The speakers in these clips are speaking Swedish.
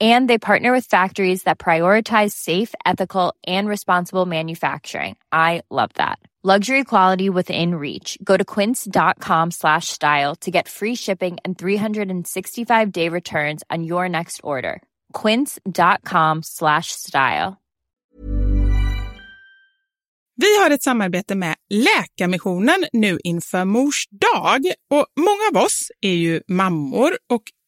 And they partner with factories that prioritize safe, ethical, and responsible manufacturing. I love that. Luxury quality within reach. Go to quince.com slash style to get free shipping and 365 day returns on your next order. Quince.com slash style. Vi har ett samarbete med Läkarmissionen nu inför mors dag. Och många av oss är ju mammor och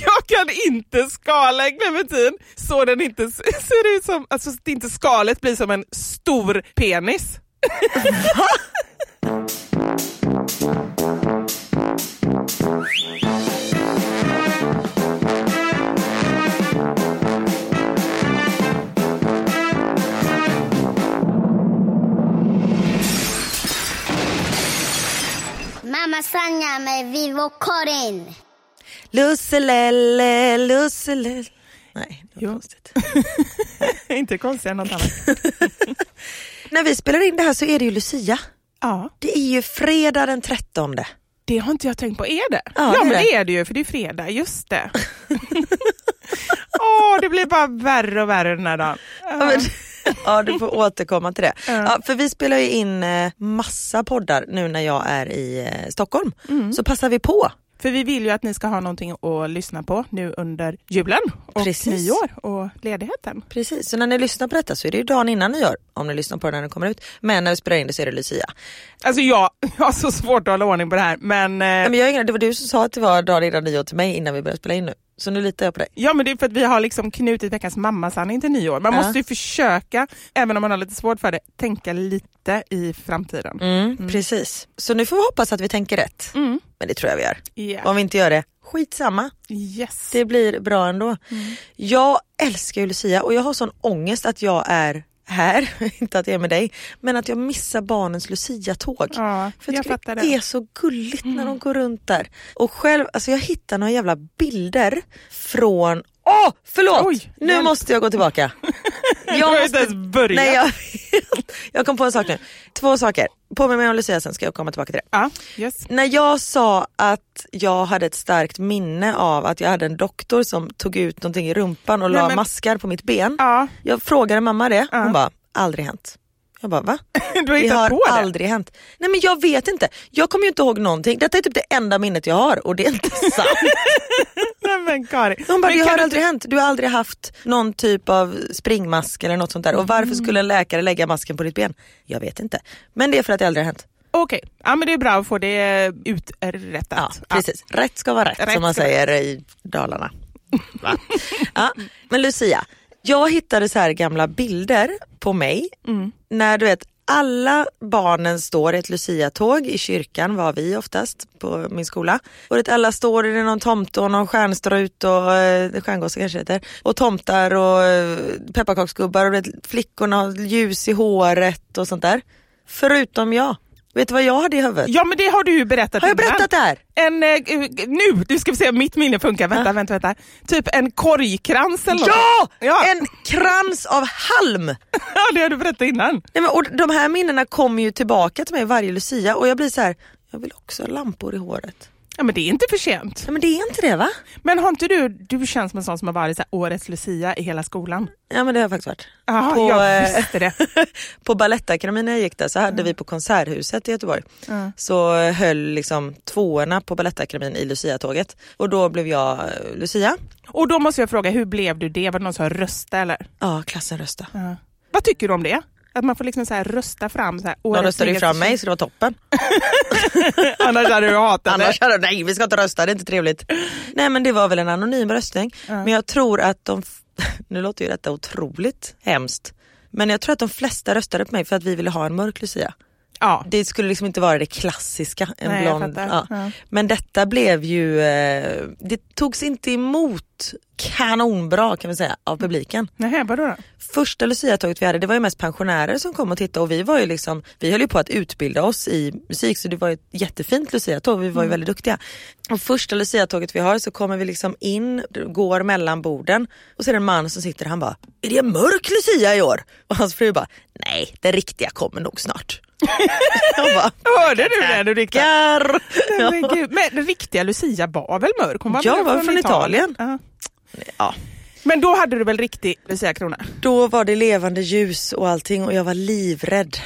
Jag kan inte skala en clementin så den inte ser ut som, alltså så att inte skalet blir som en stor penis. Mamma Sanja med Vivo Karin. Lusselelle, lusselelle. Nej, det var Jo. konstigt. inte konstigare än något annat. När vi spelar in det här så är det ju Lucia. Ja, Det är ju fredag den 13. det har inte jag tänkt på. Är det? Ja, Ja, det men det. är det ju för det är fredag, just det. Åh, det blir bara värre och värre den här dagen. Ja, men, ja, du får återkomma till det. Ja. Ja, för vi spelar ju in eh, massa poddar nu när jag är i eh, Stockholm. Mm. Så passar vi på. För vi vill ju att ni ska ha någonting att lyssna på nu under julen och Precis. nyår och ledigheten. Precis, så när ni lyssnar på detta så är det ju dagen innan nyår om ni lyssnar på det när den kommer ut. Men när vi spelar in det så är det Lucia. Alltså jag, jag har så svårt att hålla ordning på det här men, eh, Nej, men jag, det var du som sa att det var dagen innan nyår till mig innan vi började spela in nu. Så nu litar jag på dig. Ja men det är för att vi har liksom knutit veckans mammasanning till nyår. Man måste ju försöka, även om man har lite svårt för det, tänka lite i framtiden. Mm, Precis. Så nu får vi hoppas att vi tänker rätt. Mm. Men det tror jag vi gör. Yeah. Om vi inte gör det, skitsamma. Yes. Det blir bra ändå. Mm. Jag älskar ju Lucia och jag har sån ångest att jag är här, inte att jag är med dig, men att jag missar barnens Lucia-tåg. Ja, För jag jag fattar det det. Mm. är så gulligt när de går runt där. Och själv, alltså jag hittar några jävla bilder från Åh, förlåt! Oj, nu hjälp. måste jag gå tillbaka. Jag har inte ens börjat. Nej, jag, jag kom på en sak nu. Två saker. Påminn mig om Lucia sen ska jag komma tillbaka till det. Ja, yes. När jag sa att jag hade ett starkt minne av att jag hade en doktor som tog ut någonting i rumpan och Nej, la men- maskar på mitt ben. ja, Jag frågade mamma det, hon bara aldrig hänt. Jag bara va? du har Det har på det. aldrig hänt. Nej men jag vet inte. Jag kommer ju inte ihåg någonting. Detta är typ det enda minnet jag har och det är inte sant. Nej, men Karin. Hon bara, Men det har du aldrig hänt. Du har aldrig haft någon typ av springmask eller något sånt där. Och varför skulle en läkare lägga masken på ditt ben? Jag vet inte. Men det är för att det aldrig har hänt. Okej, ja, men det är bra att få det uträttat. Ja, precis. Rätt ska vara rätt, Rätt som man säger i Dalarna. Ja. Men Lucia, jag hittade så här gamla bilder på mig Mm. när du vet alla barnen står i ett Lucia-tåg i kyrkan var vi oftast på min skola. Och det alla står i någon tomte och någon stjärnstrut och eh, stjärngosse kanske heter. Och tomtar och eh, pepparkaksgubbar och det, flickorna har ljus i håret och sånt där. Förutom jag. Vet du vad jag hade i huvudet? Ja men det har du ju berättat Har jag innan. berättat det här? En, eh, nu, du ska vi se om mitt minne funkar. Vänta, vänta, vänta. Typ en korgkrans eller något. Ja! Ja. En krans av halm! Ja, det har du berättat innan. Nej, men, och de här minnena kommer ju tillbaka till mig varje Lucia och jag blir så här, jag vill också ha lampor i håret. Ja men det är inte för sent. Nej, men det är inte det va? Men har inte du, du känns som en sån som har varit så här, årets Lucia i hela skolan. Ja men det har jag faktiskt varit. Ja, På, jag eh, visste det. på Balettakademin när jag gick där så hade vi på Konserthuset i Göteborg Ja. så höll liksom tvåorna på Balettakademin i Lucia-tåget och då blev jag eh, Lucia. Och då måste jag fråga, hur blev du det? Var det någon som röstade eller? Ja, klassen rösta. Ja. Vad tycker du om det? Att man får liksom så här rösta fram så här, röstade ju snyggaste fram mig så det var toppen. Annars hade du hatat Annars hade de, nej vi ska inte rösta, det är inte trevligt. Nej men det var väl en anonym röstning. Men jag tror att de, nu låter ju detta otroligt hemskt, men jag tror att de flesta röstade på mig för att vi ville ha en mörk Lucia. Ja. Det skulle liksom inte vara det klassiska, en Nej, blond. Ja. Ja. Men detta blev ju, eh, det togs inte emot kanonbra kan vi säga av publiken. Nej, vadå då? Första Lucia-tåget vi hade det var ju mest pensionärer som kom och tittade och vi var ju liksom, vi höll ju på att utbilda oss i musik så det var ett jättefint Lucia-tåg, vi var ju väldigt duktiga. Och första Lucia-tåget vi har så kommer vi liksom in, går mellan borden och så är det en man som sitter han bara, är det en mörk Lucia i år? Och hans fru bara, nej den riktiga kommer nog snart. Jag bara, Hörde du det? Du riktigt? Gar. Nej, men, men den riktiga Lucia var väl mörk? Hon var Ja, var från Italien. Ja. Ja. Men då hade du väl riktig Lucia-krona? Då var det levande ljus och allting och jag var livrädd.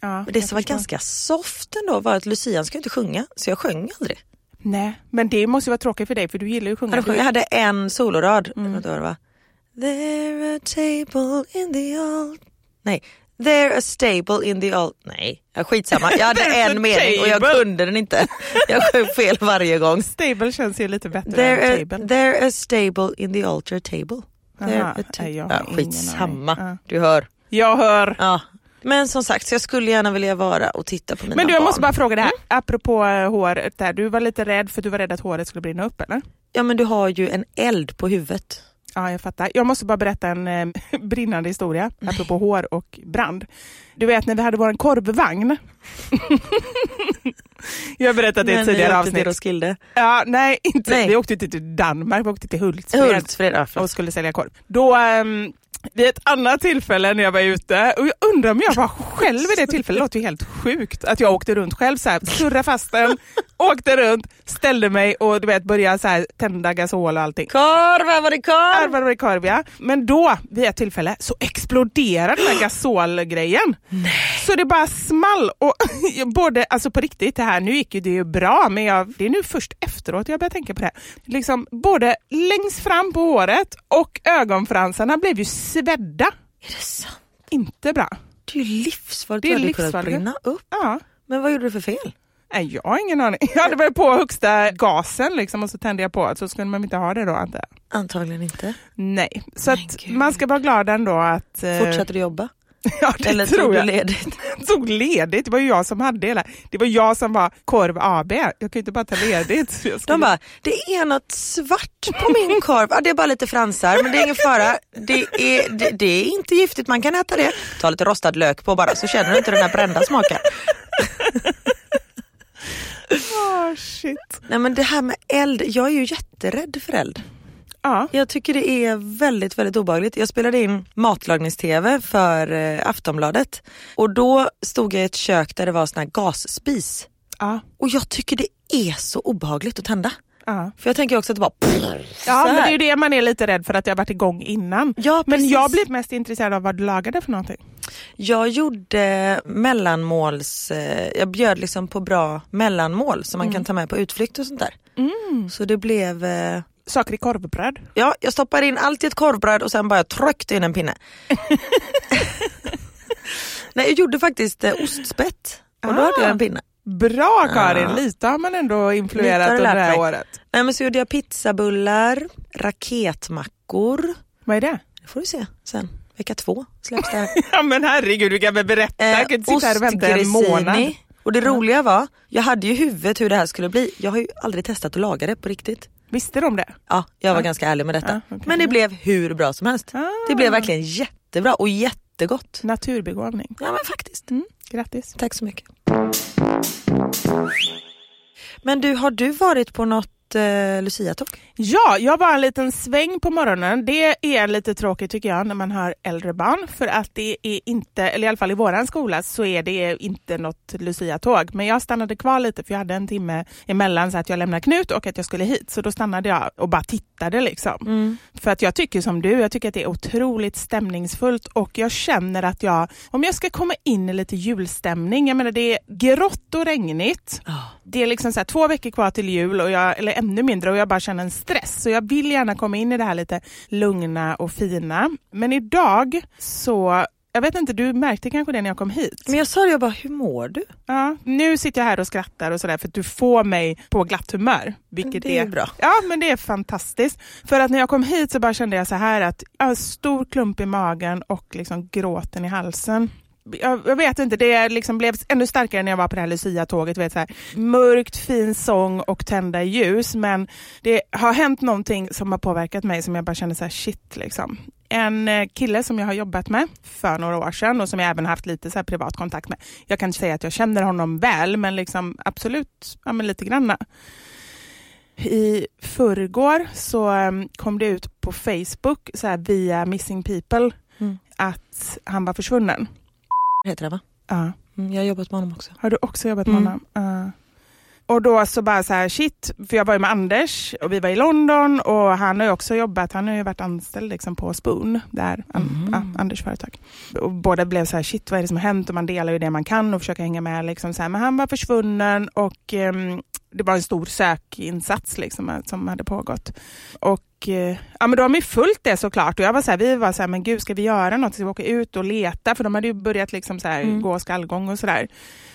Ja, Men det som var ganska soft ändå var att Lucian ska inte sjunga, så jag sjöng aldrig. Nej, men det måste ju vara tråkigt för dig för du gillar ju att sjunga. Jag hade, en solorad. Mm. Det var. There a table in the old... Nej. There a stable in the old... Nej, skitsamma. Jag hade en mening och jag kunde den inte. Jag sjöng fel varje gång. Stable känns ju lite bättre There än a, table. there a stable in the altar table. Aha, nej, jag ja, skitsamma. Ja. du hör. Jag hör. Ja. Men som sagt, så jag skulle gärna vilja vara och titta på mina Men du, jag barn. måste bara fråga det här, Mm. apropå eh, håret där. Du var lite rädd för du var rädd att håret skulle brinna upp eller? Ja men du har ju en eld på huvudet. Ja, jag fattar. Jag måste bara berätta en eh, brinnande historia, apropå hår och brand. Du vet när vi hade vår korvvagn. jag har berättat det i ett Men ni tidigare åkte till avsnitt. Roskilde. Ja, nej, inte. Nej. vi åkte inte till Danmark, vi åkte till Hultsfred Hultsfred, ja, och skulle sälja korv. Då, ehm, vid ett annat tillfälle när jag var ute och jag undrar om jag var själv vid det tillfället. Det låter ju helt sjukt att jag åkte runt själv så här, surrade fast den, åkte runt, ställde mig och du vet började så här, tända gasol och allting. Korv, här var det korv! Arvar och korv ja. Men då vid ett tillfälle så exploderade den här gasolgrejen. Så det bara small. Och både, alltså på riktigt, det här, nu gick ju det ju bra men jag, det är nu först efteråt jag börjar tänka på det. Liksom, både längst fram på håret och ögonfransarna blev ju svedda. Är det sant? Inte bra. Det är ju livsfarligt. Det är livsfarligt. brinna upp. Ja. Men vad gjorde du för fel? Nej, jag har ingen aning. Jag hade väl på högsta gasen liksom, och så tände jag på så skulle man inte ha det då antar jag. Antagligen inte. Nej, så man ska vara glad ändå att... eh, Fortsatte du jobba? Ja, det Eller tror tog du jag. ledigt? tog ledigt. Det var ju jag som hade hela. Det var jag som var Korv AB. Jag kan ju inte bara ta ledigt. De bara, det är något svart på min korv. Ja, det är bara lite fransar men det är ingen fara. Det är, det, det är inte giftigt, man kan äta det. Ta lite rostad lök på bara så känner du inte den här brända smaken. Åh, shit. Nej men det här med eld, jag är ju jätterädd för eld. Ja. Jag tycker det är väldigt, väldigt obehagligt. Jag spelade in matlagnings-tv för eh, Aftonbladet och då stod jag i ett kök där det var sån här gasspis. Ja. Och jag tycker det är så obehagligt att tända. Ja. För jag tänker också att det bara... Ja, så men det är ju det man är lite rädd för att jag varit igång innan. Ja, men jag blir mest intresserad av vad du lagade för någonting. Jag gjorde mellanmåls, eh, jag bjöd liksom på bra mellanmål som man Mm. kan ta med på utflykt och sånt där. Så det blev, eh, Saker i korvbröd. ja jag stoppade in allt i ett korvbröd och sen bara tryckte in en pinne. Nej jag gjorde faktiskt eh, ostspett och då Ah. hade jag en pinne. Bra Karin, lite har man ändå influerat under det här mig. året. Nej men så gjorde jag pizzabullar, raketmackor. Vad är det? Det får du se sen. Vecka två släpps det här. Ja men herregud, du kan väl berätta? jag kan inte sitta här och vänta en månad. Och det roliga var, jag hade ju huvudet hur det här skulle bli. Jag har ju aldrig testat att laga det på riktigt. Visste de det? Ja, jag var ganska ärlig med detta. Ja, okej. Men det blev hur bra som helst. Ah. Det blev verkligen jättebra och jättegott. Naturbegåvning. Ja men faktiskt. Mm, grattis. Tack så mycket. Men du, har du varit på något eh, Lucia-tåg? Ja, jag var en liten sväng på morgonen. Det är lite tråkigt tycker jag när man har äldre barn för att det är inte, eller i alla fall i våran skola så är det inte något Lucia-tåg. Men jag stannade kvar lite för jag hade en timme emellan så att jag lämnade Knut och att jag skulle hit. Så då stannade jag och bara tittade liksom. För att jag tycker som du, jag tycker att det är otroligt stämningsfullt och jag känner att jag, om jag ska komma in i lite julstämning, jag menar det är grått och regnigt. Det är liksom så här, två veckor kvar till jul, och jag, eller ännu mindre, och jag bara känner en stress. Så jag vill gärna komma in i det här lite lugna och fina. Men idag så, jag vet inte, du märkte kanske det när jag kom hit? Men jag sa det, jag bara, hur mår du? Ja, nu sitter jag här och skrattar och sådär för att du får mig på glatt humör. Vilket Det är bra. Ja, men det är fantastiskt. För att när jag kom hit så bara kände jag så här att jag har en stor klump i magen och liksom gråten i halsen. Jag, jag vet inte, det liksom blev ännu starkare när jag var på det här Lucia-tåget. Vet, så här, mörkt, fin sång och tända ljus. Men det har hänt någonting som har påverkat mig som jag bara känner så här, shit liksom. En eh, kille som jag har jobbat med för några år sedan och som jag även haft lite så privat kontakt med. Jag kan inte säga att jag känner honom väl, men liksom absolut ja, men lite granna. I förrgår så em, kom det ut på Facebook så här, via Missing People Mm. att han var försvunnen. Heter det va? Ja. Mm, jag har jobbat med honom också. Har du också jobbat med Mm. honom? Ja. Och då så bara så här, shit, för jag var ju med Anders och vi var i London och han har ju också jobbat, han har ju varit anställd liksom på Spoon, där, an, Mhm. ja, Anders företag. Och båda blev så här, shit vad är det som har hänt? Och man delar ju det man kan och försöker hänga med. Liksom så här. Men han var försvunnen och ehm, det var en stor sökinsats liksom, som hade pågått. Och eh, ja, men då har man ju följt det såklart. Och jag var så här, vi var så här, men gud ska vi göra något? Ska vi åka ut och leta? För de hade ju börjat liksom så här, Mm. gå skallgång och sådär.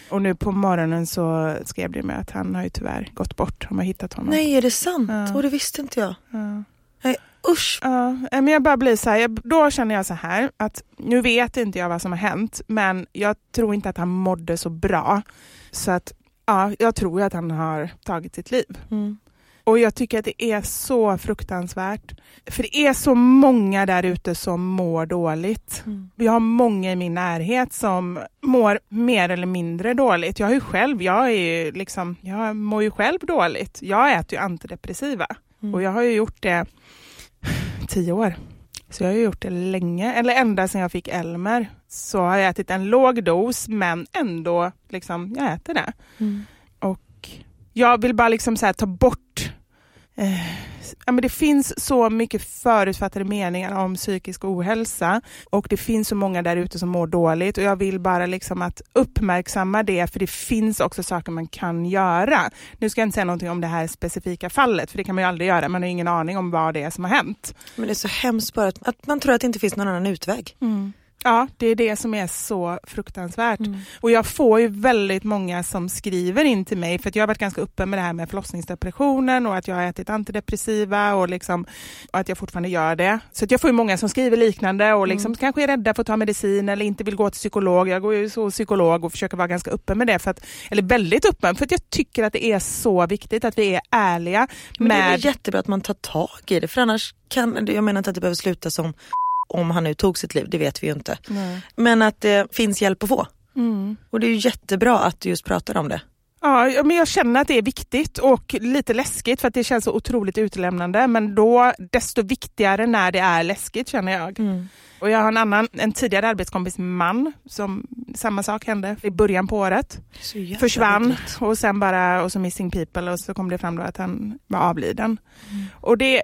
Och nu på morgonen så skrev det med att han har ju tyvärr gått bort. De har hittat honom. Nej, är det sant? Ja. Och det visste inte jag. Ja. Nej, usch. Ja, men jag bara blir så här, jag, då känner jag så här att nu vet inte jag vad som har hänt men jag tror inte att han mådde så bra. Så att ja, jag tror att han har tagit sitt liv. Mm. Och jag tycker att det är så fruktansvärt. För det är så många där ute som mår dåligt. Mm. Vi har många i min närhet som mår mer eller mindre dåligt. Jag ju själv, jag, är ju liksom, jag mår ju själv dåligt. Jag äter ju antidepressiva Mm. och jag har ju gjort det tio år. Så jag har gjort det länge, eller ända sedan jag fick Elmer. Så har jag ätit en låg dos men ändå liksom, jag äter det. Mm. Och jag vill bara liksom så ta bort eh, ja, men det finns så mycket förutfattade meningar om psykisk ohälsa och det finns så många där ute som mår dåligt och jag vill bara liksom att uppmärksamma det för det finns också saker man kan göra. Nu ska jag inte säga någonting om det här specifika fallet för det kan man ju aldrig göra, man har ingen aning om vad det är som har hänt. Men det är så hemskt bara att, att man tror att det inte finns någon annan utväg. Ja, det är det som är så fruktansvärt. Och jag får ju väldigt många som skriver in till mig, för att jag har varit ganska öppen med det här med förlossningsdepressionen och att jag har ätit antidepressiva och, liksom, och att jag fortfarande gör det. Så jag får ju många som skriver liknande och liksom kanske är rädda för att ta medicin eller inte vill gå till psykolog. Jag går ju så psykolog och försöker vara ganska öppen med det, för att, eller väldigt öppen, för att jag tycker att det är så viktigt att vi är ärliga Men det är med... jättebra att man tar tag i det för annars kan, jag menar inte att det behöver sluta som om han nu tog sitt liv, det vet vi ju inte. Nej. Men att det finns hjälp att få. Mm. Och det är jättebra att du just pratar om det. Ja, men jag känner att det är viktigt och lite läskigt för att det känns så otroligt utlämnande. Men då desto viktigare när det är läskigt känner jag. Och jag har en annan, en tidigare arbetskompis man som samma sak hände i början på året. Försvann och sen bara, och så missing people och så kom det fram då att han var avliden. Och det,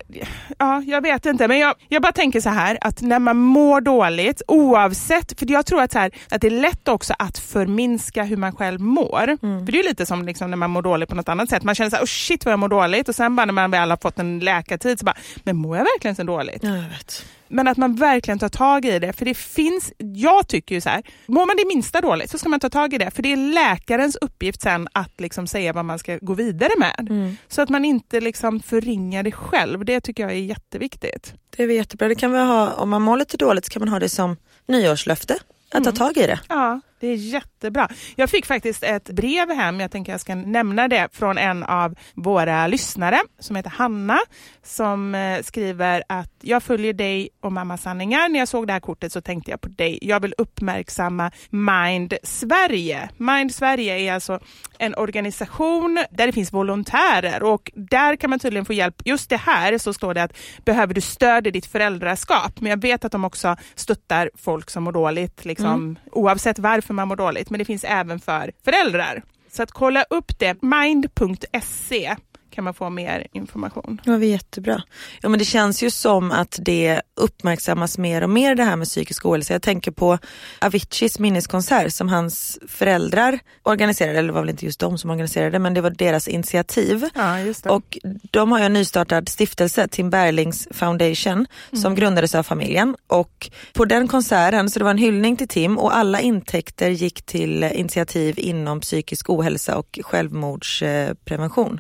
ja jag vet inte men jag, jag bara tänker så här att när man mår dåligt oavsett, för jag tror att, så här, att det är lätt också att förminska hur man själv mår. För det är ju lite som liksom när man mår dåligt på något annat sätt. Man känner så här, oh shit vad jag mår dåligt och sen bara när man väl har fått en läkartid så bara, men mår jag verkligen så dåligt? Ja, jag vet. Men att man verkligen tar tag i det. För det finns, jag tycker ju så här, mår man det minsta dåligt så ska man ta tag i det. För det är läkarens uppgift sen att liksom säga vad man ska gå vidare med. Så att man inte liksom förringar det själv. Det tycker jag är jätteviktigt. Det är jättebra. Det kan vi ha, om man mår lite dåligt så kan man ha det som nyårslöfte. Att ta tag i det. Ja, det är jättebra. Jag fick faktiskt ett brev hem, jag tänker jag ska nämna det, från en av våra lyssnare som heter Hanna som eh, skriver att jag följer dig och Mamma Sanningar. När jag såg det här kortet så tänkte jag på dig. Jag vill uppmärksamma Mind Sverige. Mind Sverige är alltså en organisation där det finns volontärer och där kan man tydligen få hjälp. Just det här så står det att behöver du stöd i ditt föräldraskap? Men jag vet att de också stöttar folk som mår dåligt, liksom, oavsett varför man mår dåligt. Men det finns även för föräldrar. Så att kolla upp det, mind.se kan man få mer information. Det var väl jättebra. Ja men det känns ju som att det uppmärksammas mer och mer det här med psykisk ohälsa. Jag tänker på Aviciis minneskonsert som hans föräldrar organiserade, eller det var väl inte just de som organiserade men det var deras initiativ. Ja, just det. Och de har ju en nystartad stiftelse, Tim Berlings Foundation, som grundades av familjen. Och på den konserten, så det var en hyllning till Tim och alla intäkter gick till initiativ inom psykisk ohälsa och självmordsprevention.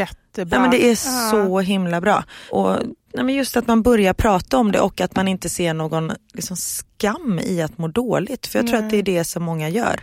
Jättebra. Ja, men det är Ja. så himla bra. Och nej, men just att man börjar prata om det och att man inte ser någon liksom, skam i att må dåligt. För jag tror att det är det som många gör.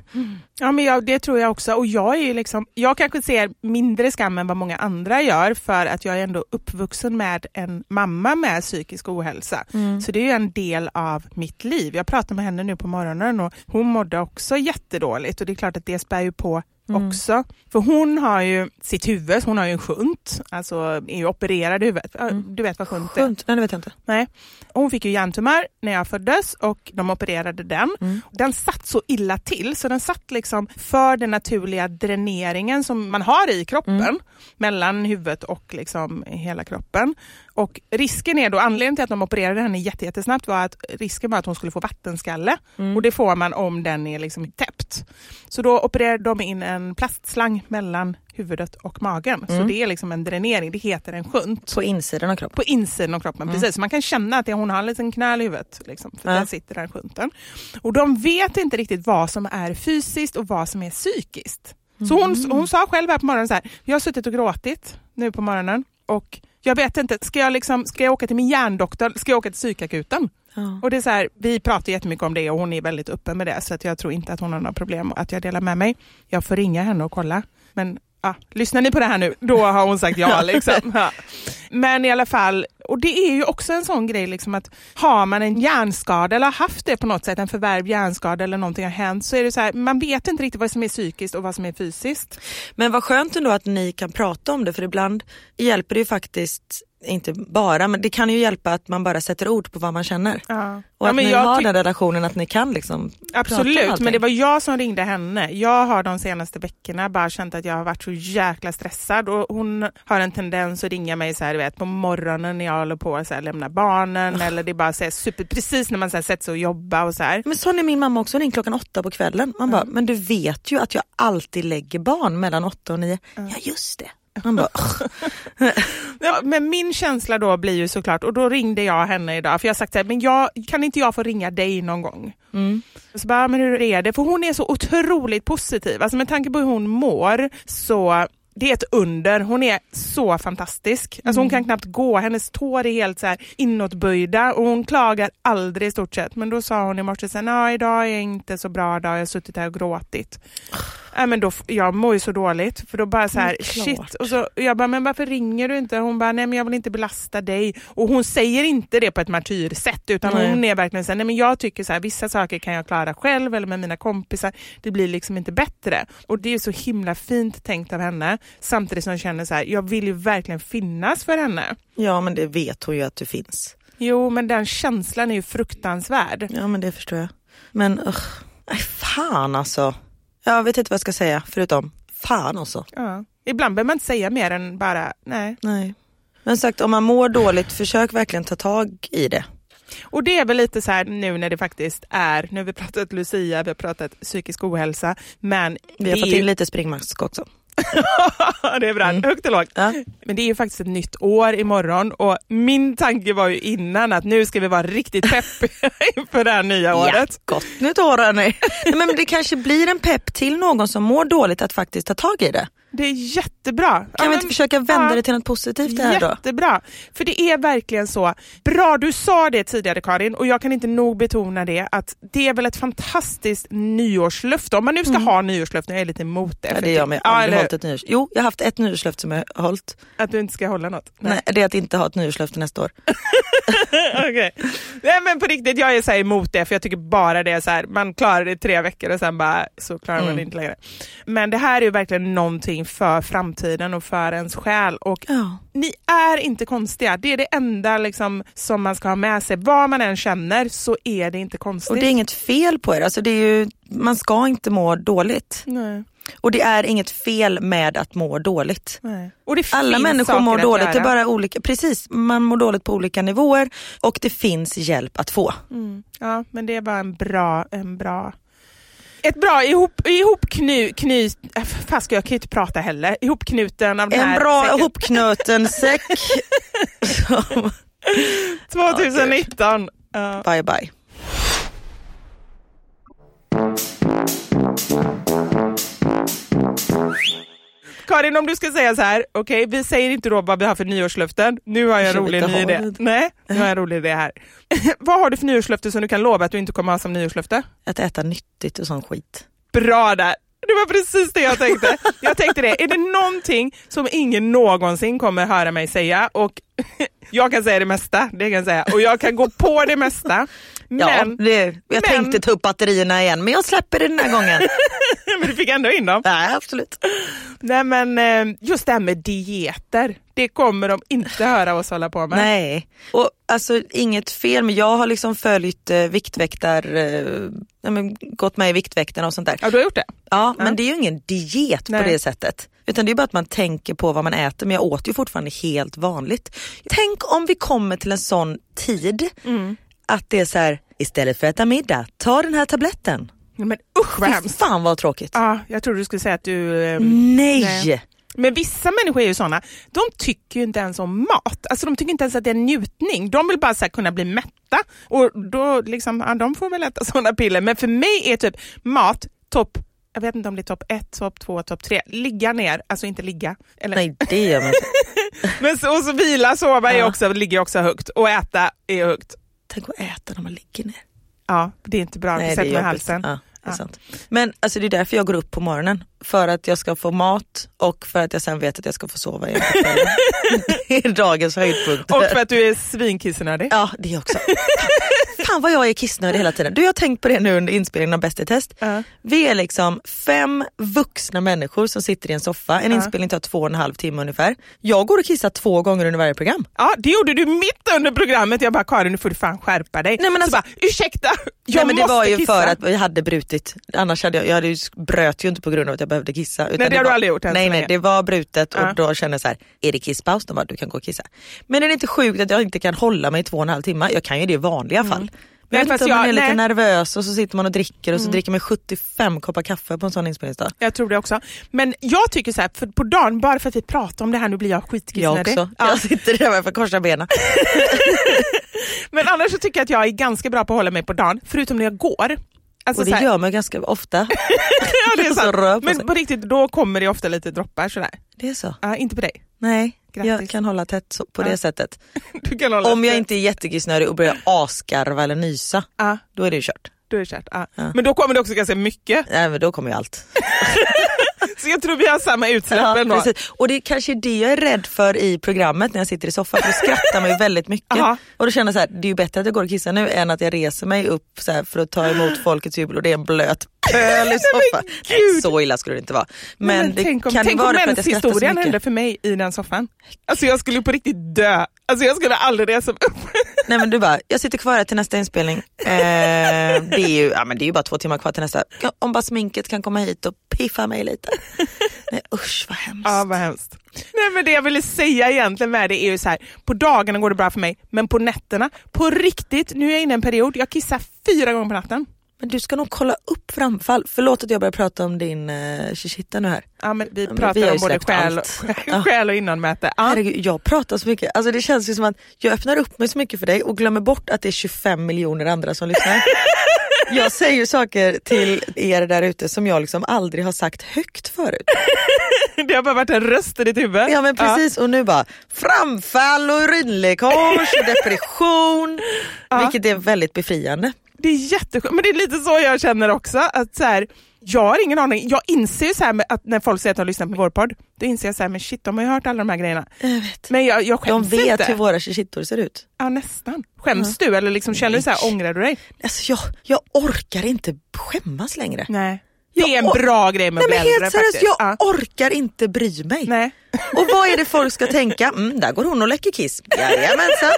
Ja, men jag, det tror jag också. Och jag, är liksom, jag kanske ser mindre skam än vad många andra gör för att jag är ändå uppvuxen med en mamma med psykisk ohälsa. Så det är ju en del av mitt liv. Jag pratade med henne nu på morgonen och hon mådde också jättedåligt och det är klart att det spär ju på också. För hon har ju sitt huvud, hon har ju en shunt, alltså är ju opererad i huvudet. Ja, Du vet vad shunt är? Skönt, nej det vet jag inte. Nej. Hon fick ju hjärntumör när jag föddes och de opererade den. Den satt så illa till så den satt liksom för den naturliga dräneringen som man har i kroppen mellan huvudet och liksom hela kroppen. Och risken är då, anledningen till att de opererade henne jätte- jättesnabbt var att risken var att hon skulle få vattenskalle och det får man om den är liksom täppt. Så då opererade de in en plastslang mellan huvudet och magen. Så det är liksom en dränering, det heter en shunt På insidan av kroppen. på insidan av kroppen. Precis. Så man kan känna att hon har en liten knöl i huvudet. Liksom, för där sitter den sjunten. Och de vet inte riktigt vad som är fysiskt och vad som är psykiskt. Så hon, hon sa själv här på morgonen så här, jag har suttit och gråtit nu på morgonen och jag vet inte, ska jag, liksom, ska jag åka till min hjärndoktor, ska jag åka till psykakuten? Ja. Och det är så här, vi pratar jättemycket om det och hon är väldigt öppen med det så att jag tror inte att hon har några problem att jag delar med mig. Jag får ringa henne och kolla. Men ja, lyssnar ni på det här nu, då har hon sagt ja. Liksom. Ja. Men i alla fall, och det är ju också en sån grej liksom att har man en hjärnskada eller har haft det på något sätt, en förvärvd hjärnskada eller någonting har hänt så är det så här, man vet inte riktigt vad som är psykiskt och vad som är fysiskt. Men vad skönt ändå att ni kan prata om det för ibland hjälper det ju faktiskt inte bara, men det kan ju hjälpa att man bara sätter ord på vad man känner. Ja. Och Ja, att men ni har den relationen att ni kan liksom Absolut, men det var jag som ringde henne. Jag har de senaste veckorna bara känt att jag har varit så jäkla stressad och hon har en tendens att ringa mig så här, vet, på morgonen när jag håller på att så lämna barnen eller det är bara så här, super, precis när man så här, sätter sig och jobbar och så här. Men sån är min mamma också, hon ringer klockan åtta på kvällen. Man bara, men du vet ju att jag alltid lägger barn mellan åtta och nio. Ja just det. Man bara, Ja, men min känsla då blir ju såklart, och då ringde jag henne idag, för jag har sagt så här, men jag, kan inte jag få ringa dig någon gång? mm. Så bara, men hur är det? För hon är så otroligt positiv. Alltså med tanke på hur hon mår så det är ett under. Hon är så fantastisk. Alltså hon kan knappt gå. Hennes tår är helt så här inåtböjda och hon klagar aldrig i stort sett. Men då sa hon i morse idag är inte så bra dag. Jag har suttit här och gråtit. Ja, men då, jag mår ju så dåligt för då bara så här, shit. Och så, jag bara, men varför ringer du inte? Hon bara, nej men jag vill inte belasta dig. Och hon säger inte det på ett martyrsätt utan Nej. hon är verkligen så här, nej men jag tycker så här, vissa saker kan jag klara själv eller med mina kompisar. Det blir liksom inte bättre. Och det är så himla fint tänkt av henne. Samtidigt som jag känner så här, jag vill ju verkligen finnas för henne. ja men det vet hon ju att du finns. Jo, men den känslan är ju fruktansvärd. Ja men det förstår jag. Men usch, nej fan alltså. Jag vet inte vad jag ska säga förutom fan alltså. Ja. Ibland behöver man inte säga mer än bara nej. Nej. Men sagt om man mår dåligt, försök verkligen ta tag i det. Och det är väl lite så här nu när det faktiskt är, nu har vi pratat Lucia, vi har pratat psykisk ohälsa, men Vi har fått in lite springmask också. det är bra, högt och lågt. Ja. Men det är ju faktiskt ett nytt år imorgon och min tanke var ju innan att nu ska vi vara riktigt peppiga inför det här nya året. Ja, gott nytt år hörni. Men det kanske blir en pepp till någon som mår dåligt att faktiskt ta tag i det. Det är jättebra. Kan Ja, vi men- inte försöka vända ja. det till något positivt det här då? Jättebra. För det är verkligen så. Bra, du sa det tidigare Karin och jag kan inte nog betona det att det är väl ett fantastiskt nyårslöfte. Om man nu ska ha nyårslöften, jag är lite emot det. Mm. Ja, det är jag med. ja, Jag har aldrig hållit ett nyårs... Jo, jag har haft ett nyårslöfte som jag har hållit. Att du inte ska hålla något. Nej. det är att inte ha ett nyårslöfte nästa år. Okej. Nej men på riktigt, jag är så emot det för jag tycker bara det är så här, man klarar det i tre veckor och sen bara så klarar man Mm. det inte längre. Men det här är ju verkligen någonting för framtiden och för ens själ och Ja. ni är inte konstiga. Det är det enda liksom, som man ska ha med sig. Vad man än känner så är det inte konstigt. Och det är inget fel på er. Alltså det är ju, man ska inte må dåligt. Nej, Och det är inget fel med att må dåligt. Alla människor mår dåligt, det är bara olika, precis, man mår dåligt på olika nivåer och det finns hjälp att få. Mm. Ja, men det är bara en bra, en bra ett bra ihop, ihopkny, kny, äh, fan ska jag kan ju inte prata heller. Ihopknuten av den En här bra säcken. ihopknuten säck. som- 2019. Ja. bye bye. Karin, om du ska säga så här, okej, vi säger inte då vad vi har för nyårslöften. Nu har jag en rolig ny idé. Nej, nu har jag en rolig idé här. vad har du för nyårslöfte som du kan lova att du inte kommer ha som nyårslöfte? Att äta nyttigt och sån skit. Bra där! Det var precis det jag tänkte. Jag tänkte det, är det någonting som ingen någonsin kommer höra mig säga och jag kan säga det mesta, det kan jag säga, och jag kan gå på det mesta. Men, Ja, det, jag men- tänkte ta upp batterierna igen men jag släpper det den här gången. men du fick ändå in dem. Nej absolut. Nej men eh, just det här med dieter, det kommer de inte höra oss hålla på med. Nej, och alltså inget fel men jag har liksom följt eh, viktväktar, eh, ja, men, gått med i Viktväktarna och sånt där. Ja, du har gjort det? Ja, men det är ju ingen diet Nej. på det sättet. Utan det är bara att man tänker på vad man äter men jag åt ju fortfarande helt vanligt. Tänk om vi kommer till en sån tid Mm. Att det är så här, istället för att äta middag, ta den här tabletten. Ja, Men usch vad hemskt. fan vad tråkigt. Ja, jag trodde du skulle säga att du... eh, Nej! nej. Men vissa människor är ju såna, de tycker ju inte ens om mat. Alltså de tycker inte ens att det är en njutning. De vill bara så kunna bli mätta och då liksom, ja, de får väl äta sådana piller. Men för mig är typ mat topp, jag vet inte om det är topp ett, topp två, topp tre. Ligga ner, alltså inte ligga. Eller, Nej det gör man inte. Men så, och så vila, sova är också, ligger också högt och äta är högt. Tänk att äta när man ligger ner. Ja, det är inte bra. Nej, det är Sätter halsen. Ja, det är sant. Men alltså, det är därför jag går upp på morgonen för att jag ska få mat och för att jag sen vet att jag ska få sova igen. Det är dagens höjdpunkt. Och för att du är svinkissnödig. Ja, det också. Fan vad jag är kissnödig hela tiden. Du jag har tänkt på det nu under inspelningen av Bäst i test. Ja. Vi är liksom fem vuxna människor som sitter i en soffa. En inspelning tar två och en halv timme ungefär. Jag går och kissar två gånger under varje program. Ja, det gjorde du mitt under programmet. Jag bara, Karin nu får du fan skärpa dig. Nej, men alltså- så bara, ursäkta, jag Nej, men det var ju kissa. för att vi hade brutit. Annars hade jag, jag hade ju bröt ju inte på grund av att jag behövde kissa. Nej, det har var, du aldrig gjort än Nej, nej, det var brutet Ja. och då kände jag så här, är det kisspaus? De bara, du kan gå och kissa. Men är det inte sjukt att jag inte kan hålla mig i två och en halv timme? Jag kan ju det i vanliga fall. Mm. Jag vet om man jag- är lite nej. Mm. nervös och så sitter man och dricker och så dricker man 75 koppar kaffe på en sån inspelningsdag. Jag tror det också. Men jag tycker så här, för på dagen, bara för att vi pratar om det här, nu blir jag Jag skitkissnödig. också. Ja. Jag sitter där med för korsa benen. Men annars så tycker jag att jag är ganska bra på att hålla mig på dagen, förutom när jag går. Alltså Och det gör man ganska ofta. ja, det är sant. Men på riktigt, då kommer det ofta lite droppar sådär. Det är så. Ja, inte på dig. Nej, Grattis. jag kan hålla tätt på Ja. det sättet. Kan hålla Om jag efter. inte är jättekissnödig och börjar asgarva eller nysa, Ja, då är det ju kört. då är det kört. Ja. Ja. Men då kommer det också ganska mycket. Nej, men då kommer ju allt. Så jag tror vi har samma utsläpp Ja, ändå. precis. Och det är kanske det jag är rädd för i programmet när jag sitter i soffan, för då skrattar man ju väldigt mycket. Aha. Och då känner jag så här, det är ju bättre att jag går och kissar nu än att jag reser mig upp så för att ta emot folkets jubel och det är en blöt pöl i soffan. Nej, gud. så illa skulle det inte vara. Men, Men det tänk om, kan tänk det om vara menshistorien hände för mig i den soffan. Alltså jag skulle på riktigt dö. Alltså jag skulle aldrig resa mig upp. Nej men du bara, jag sitter kvar här till nästa inspelning. Eh, det, är ju, ja, men det är ju bara två timmar kvar till nästa. Om bara sminket kan komma hit och piffa mig lite. Nej usch vad hemskt. Ja, vad hemskt. Nej, men det jag ville säga egentligen med det är ju så här, på dagarna går det bra för mig, men på nätterna, på riktigt, nu är jag inne i en period, jag kissar fyra gånger på natten. Men du ska nog kolla upp framfall. Förlåt att jag börjar prata om din uh, shishita nu här. Ja, men vi Ja, men pratar vi om både själ, och, själ och innanmäte. Ja. Herregud, jag pratar så mycket. Alltså det känns ju som att jag öppnar upp mig så mycket för dig och glömmer bort att det är 25 miljoner andra som lyssnar. Jag säger ju saker till er där ute som jag liksom aldrig har sagt högt förut. Det har bara varit en röst i ditt huvud. Ja men precis och nu bara framfall och urinläckage och depression. Ja. Vilket är väldigt befriande. Det är jätteskönt, men det är lite så jag känner också. Att så här, jag har ingen aning. Jag inser så här att när folk säger att de har lyssnat på vår podd, då inser jag så här, men shit de har ju hört alla de här grejerna. Jag vet. Men jag, jag De skäms vet inte. hur våra shishittor ser ut. Ja nästan. Skäms du eller liksom, känner du så här, ångrar du dig? Alltså jag, jag orkar inte skämmas längre. Nej. Det är en bra grej med att bli äldre helt seriöst, faktiskt. jag Ja. orkar inte bry mig. Nej. Och vad är det folk ska tänka? Mm, där går hon och läcker kiss. Jajamensan.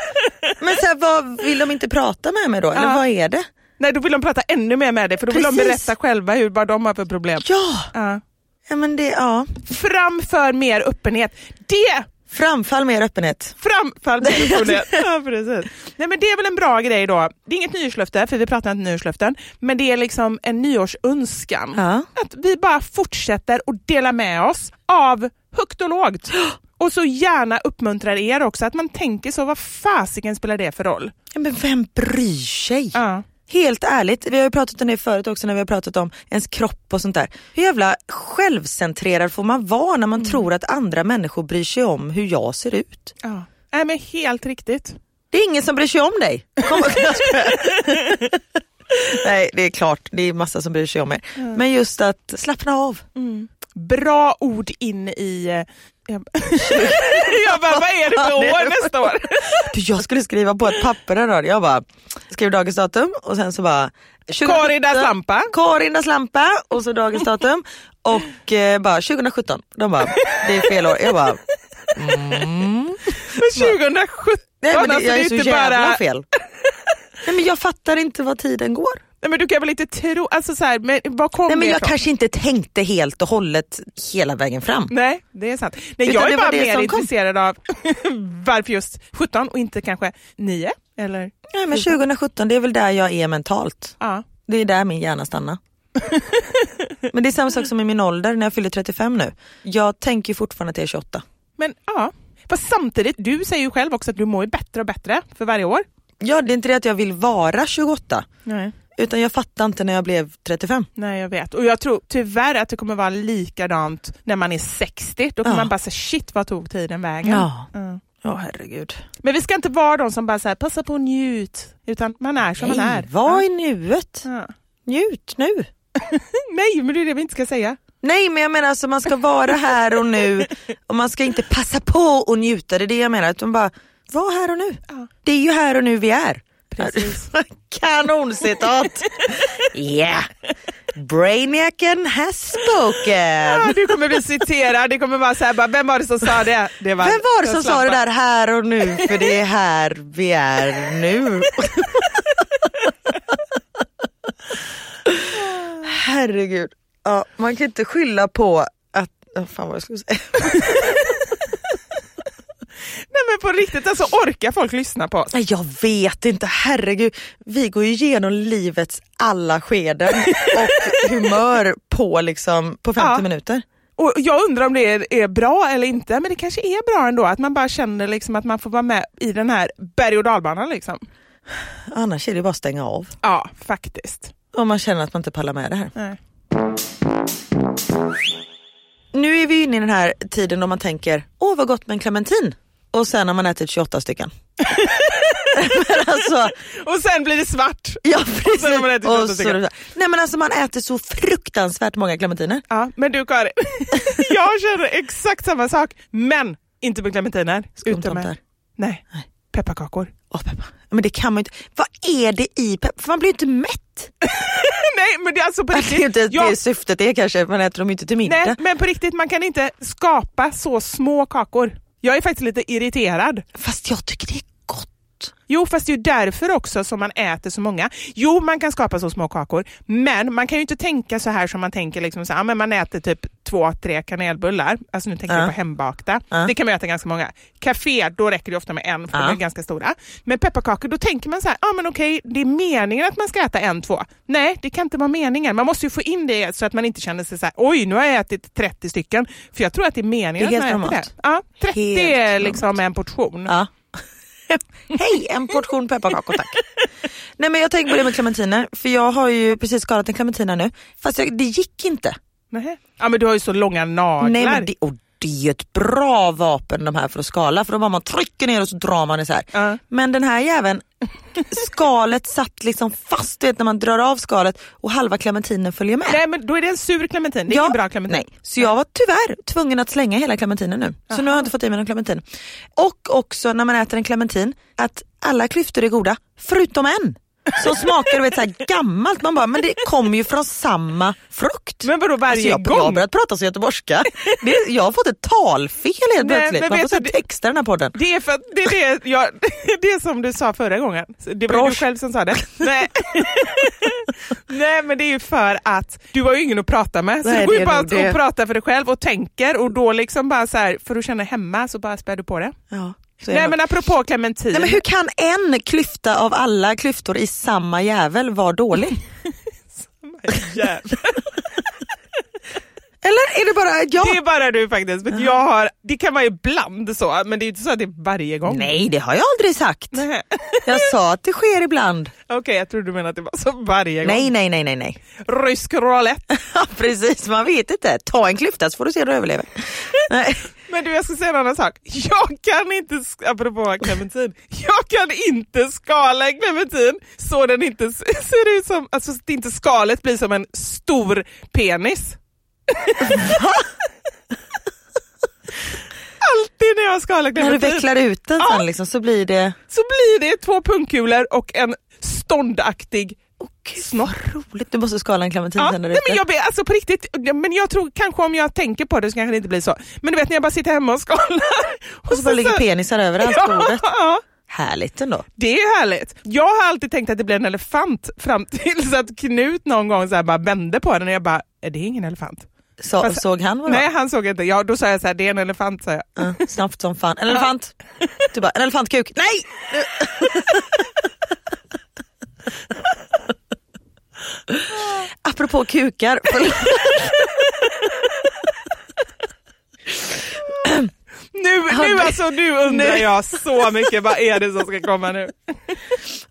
Men så här, vad, vill de inte prata med mig då? Eller Ja. vad är det? Nej, då vill de prata ännu mer med dig för då vill de Precis. berätta själva hur, vad de har för problem. Ja, Ja. ja men det, ja. Fram för mer öppenhet. Det Framfall mer öppenhet. Framfall mer öppenhet. ja, precis. Nej, men det är väl en bra grej då. Det är inget nyårslöfte, för vi pratar inte nyårslöften, men det är liksom en nyårsönskan. Ja. Att vi bara fortsätter att dela med oss av högt och lågt. Och så gärna uppmuntrar er också, att man tänker så, vad fasiken spelar det för roll? Ja, men vem bryr sig? Ja. Helt ärligt, vi har ju pratat om det förut också när vi har pratat om ens kropp och sånt där. Hur jävla självcentrerad får man vara när man tror att andra människor bryr sig om hur jag ser ut? Ja. Nej, men helt riktigt. Det är ingen som bryr sig om dig. Kom. Nej det är klart, det är massa som bryr sig om er. Men just att slappna av. Bra ord in i... Jag, jag bara, vad är det för år nästa år? Du, jag skulle skriva på ett papper här då. Jag bara skrev dagens datum och sen så bara 2017. Karin das lampa. Karin das lampa och så dagens datum och eh, bara 2017. De bara, det är fel år. Jag bara, Men 2017, nej men det, alltså, jag det är så inte jävla bara... fel. Nej men jag fattar inte vad tiden går. Nej, men du kan väl inte tro... Alltså så här, men var kom Nej men det jag ifrån? kanske inte tänkte helt och hållet hela vägen fram. Nej, det är sant. Nej, Utan jag är bara mer som kom. intresserad av varför just 17 och inte kanske 9. Eller? Nej men 2017 det är väl där jag är mentalt. Ja. Det är där min hjärna stannar. men det är samma sak som i min ålder när jag fyller 35 nu. Jag tänker fortfarande att jag är 28. Men ja, fast samtidigt, du säger ju själv också att du mår bättre och bättre för varje år. Ja det är inte det att jag vill vara 28 Nej. Utan jag fattar inte när jag blev 35. Nej jag vet och jag tror tyvärr att det kommer vara likadant när man är 60. Då kommer Ja. man bara säga shit vad tog tiden vägen? Ja. Ja. Ja herregud. Men vi ska inte vara de som bara säger passa på och njut. Utan man är som man är. var Ja. i nuet. Ja. Njut nu. Nej men det är det vi inte ska säga. Nej men jag menar alltså man ska vara här och nu och man ska inte passa på och njuta, det är det jag menar. Utan bara vara här och nu. Det är ju här och nu vi är. Precis. Kanocitat! yeah! Brainiacen has spoken! Ja, du kommer bli citerad, det kommer vara så här, bara, vem var det som sa det? det var, Vem var det som sa det där här och nu? För det är här vi är nu. Herregud. Ja, man kan inte skylla på att... Oh, fan vad jag skulle säga. Nej men på riktigt, alltså orkar folk lyssna på oss? Nej, Jag vet inte, herregud. Vi går ju igenom livets alla skeden och humör på, liksom, på 50 Ja. minuter. Och jag undrar om det är, är bra eller inte, men det kanske är bra ändå att man bara känner liksom att man får vara med i den här berg och dalbanan. Liksom. Annars är det bara att stänga av. Ja, faktiskt. Om man känner att man inte pallar med det här. Nej. Nu är vi inne i den här tiden då man tänker, åh vad gott med en clementin. Och sen har man ätit 28 stycken. alltså, Och sen blir det svart. ja Och sen har man ätit 28 Och så- stycken. Nej men alltså man äter så fruktansvärt många clementiner. Ja, men du Karin, jag känner exakt samma sak, men inte med clementiner. Utan med nej, pepparkakor. Åh peppar. Men det kan man ju inte. Vad är det i peppar? För man blir ju inte mätt. nej, men det är alltså på Det är riktigt. inte jag- det syftet är kanske, man äter dem inte till middag. nej, men på riktigt, man kan inte skapa så små kakor. Jag är faktiskt lite irriterad. Fast jag tycker det är gott. Jo, fast det är ju därför också som man äter så många. Jo, man kan skapa så små kakor, men man kan ju inte tänka så här som man tänker, liksom så ja, men man äter typ två, tre kanelbullar. Alltså nu tänker Ja. jag på hembakta. Ja. Det kan man äta ganska många. Café, då räcker det ofta med en, för Ja. de är ganska stora. Men pepparkakor, då tänker man så här, ja men okej, det är meningen att man ska äta en, två. Nej, det kan inte vara meningen. Man måste ju få in det så att man inte känner sig så här, oj, nu har jag ätit 30 stycken. För jag tror att det är meningen Det är att man äter det. Ja, 30 Helt är liksom en portion. Hej, en portion pepparkakor tack. Nej men jag tänker på det med clementiner, för jag har ju precis skalat en clementin här nu. Fast jag, det gick inte. Nähä. Ja men du har ju så långa naglar. Nej, men det, och det är ju ett bra vapen de här för att skala för då bara man trycker ner och så drar man isär. Ja. Men den här jäveln, skalet satt liksom fast du vet, när man drar av skalet och halva clementinen följer med. Nej men då är det en sur clementin, det är ingen bra clementin. Nej. Så jag var tyvärr tvungen att slänga hela clementinen nu. Så nu har jag inte fått i mig någon clementin. Och också när man äter en clementin, att alla klyftor är goda, förutom en. Som smakar du vet, så här gammalt. Man bara, men det kommer ju från samma frukt. Men vadå varje alltså jag, gång? Jag har börjat prata så göteborgska. Det, jag har fått ett talfel helt Nej, plötsligt. Man får så texta den här podden. Det är för det är det, jag, det är som du sa förra gången. Det var ju du Brosch. själv som sa det. Nej. Nej men det är ju för att du har ju ingen att prata med. Så Nej, du går ju bara att och pratar för dig själv och tänker och då liksom bara så här, för att känna hemma så bara spär du på det. Ja, så Nej men apropå clementin. Nej, men hur kan en klyfta av alla klyftor i samma jävel vara dålig? Jävlar. Eller är det bara jag? Det är bara du faktiskt. Att jag har, det kan vara ibland så, men det är inte så att det är varje gång. Nej det har jag aldrig sagt. Nej. Jag sa att det sker ibland. Okej, jag trodde du menade att det var så varje gång. Nej nej nej nej nej. Rysk roulette. Precis, man vet inte. Ta en klyfta så får du se om du överlever. Men du, jag ska säga en annan sak. Jag kan inte, apropå clementin, jag kan inte skala en clementin så den inte ser ut som, alltså så att inte skalet blir som en stor penis. Alltid när jag skalar När du clementin vecklar ut den Ja. sen liksom, så blir det... så blir det två pungkulor och en ståndaktig Gud, snorr. roligt. Du måste skala en clementin Ja, sen där nej, men jag, ber- alltså på riktigt, men jag tror kanske om jag tänker på det så kanske det inte blir så. Men du vet när jag bara sitter hemma och skalar. Och så bara ligger penisar överallt på bordet. Ja, Härligt ändå. det är härligt. Jag har alltid tänkt att det blir en elefant fram tills att Knut någon gång så här bara vände på den och jag bara, är det ingen elefant? Så, Fast- såg han vad Nej han såg inte, ja, då sa jag så här, det är en elefant sa jag. Ja, snabbt som fan. En elefant. Du bara, en elefantkuk. Nej! Apropå kukar. Nu, nu alltså nu undrar jag så mycket, vad är det som ska komma nu?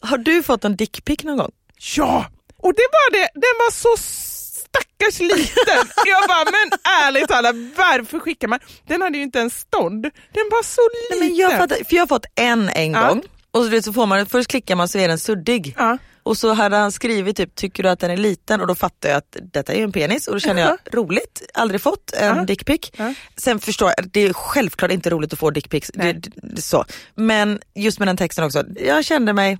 Har du fått en dickpic någon gång? Ja, och det var det, den var så stackars liten. Jag bara, men ärligt talat, varför skickar man? Den hade ju inte en stånd, den var så Nej, liten. men jag, fattar, för jag har fått en en Ja. gång och så, vet, så får man, först klickar man så är den suddig. Ja. Och så hade han skrivit typ, tycker du att den är liten? Och då fattade jag att detta är ju en penis och då känner jag, roligt, aldrig fått en Ja. dickpic. Ja. Sen förstår jag, det är självklart inte roligt att få dickpics. Det, det, det, så. Men just med den texten också, jag kände mig, mm,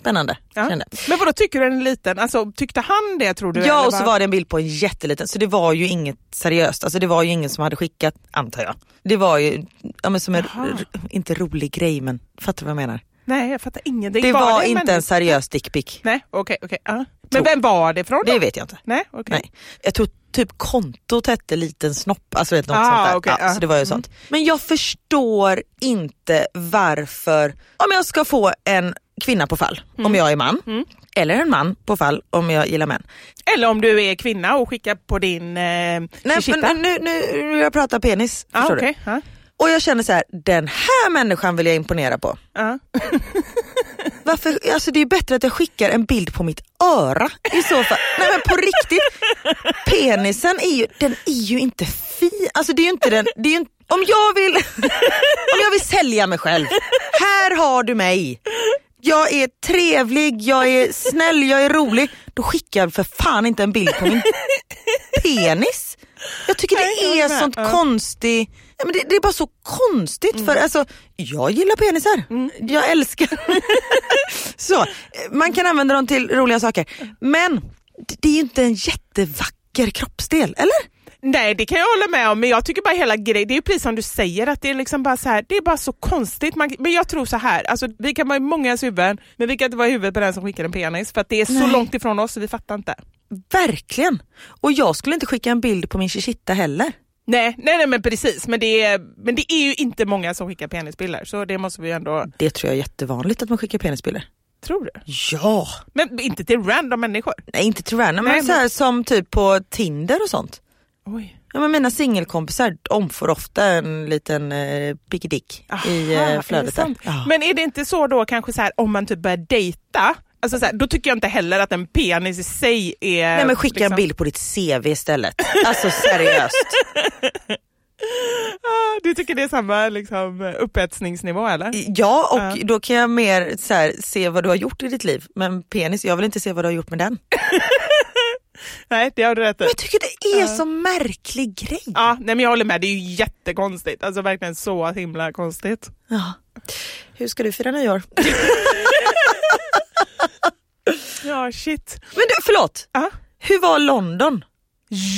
spännande. Ja. Kände. Men vadå tycker du den är liten? Alltså, tyckte han det tror du? Ja och så var det en bild på en jätteliten, så det var ju inget seriöst. Alltså det var ju ingen som hade skickat, antar jag. Det var ju, ja, men som en, r- inte rolig grej men fattar du vad jag menar? Nej jag fattar ingenting. Det var, det inte människa? en seriös dickpic. Nej okej okej. ja. Tror. Men vem var det från då? Det vet jag inte. Nej okej. Nej. Jag tror typ kontot hette liten snopp, alltså vet, något Ah, sånt där. okej, ja. Så det var ju sånt. Men jag förstår inte varför, om jag ska få en kvinna på fall Mm. om jag är man, eller en man på fall om jag gillar män. Eller om du är kvinna och skickar på din eh, Nej men nu, nu, nu jag pratar penis, ah? Ja. Och jag känner så här, den här människan vill jag imponera på. Ja. Varför, alltså det är bättre att jag skickar en bild på mitt öra i så fall. Nej men på riktigt, penisen är ju, den är ju inte fin. Alltså det är inte den, det är inte, om jag vill, om jag vill sälja mig själv, här har du mig. Jag är trevlig, jag är snäll, jag är rolig. Då skickar jag för fan inte en bild på min penis. Jag tycker det är sånt konstigt, ja, men det, det är bara så konstigt Mm. för alltså, jag gillar penisar. Jag älskar så, man kan använda dem till roliga saker. Men det- är ju inte en jättevacker kroppsdel, eller? Nej det kan jag hålla med om men jag tycker bara hela grejen, det är ju precis som du säger att det är liksom bara så här, det är bara så konstigt. Man, men jag tror så här, alltså, vi kan vara i många huvuden men vi kan inte vara i huvudet på den som skickar en penis för att det är så Nej. långt ifrån oss så vi fattar inte. Verkligen. Och jag skulle inte skicka en bild på min chichitta heller. Nej, nej, nej men precis men det, är, men det är ju inte många som skickar penisbilder så det måste vi ändå, Det tror jag är jättevanligt att man skickar penisbilder. tror du? Ja. Men inte till random människor. Nej inte till random, Nej, men så här, som typ på Tinder och sånt. Oj. Ja, men mina singelkompisar får ofta en liten eh, big dick i är eh, det flödet. Sant? Ja. Men är det inte så då kanske så här om man typ börjar dejta, alltså så här, då tycker jag inte heller att en penis i sig är... Nej men skicka liksom- en bild på ditt CV istället. Alltså seriöst. Ah, Du tycker det är samma liksom, upphetsningsnivå eller? Ja och Ja. då kan jag mer så här, se vad du har gjort i ditt liv. Men penis, jag vill inte se vad du har gjort med den. Nej det har du rätt i. Men jag tycker det är så märklig grej. Ja, nej, men jag håller med, det är ju jättekonstigt. Alltså verkligen så himla konstigt. Ja. Hur ska du fira nyår? Ja shit. Men du, förlåt, Ja, hur var London?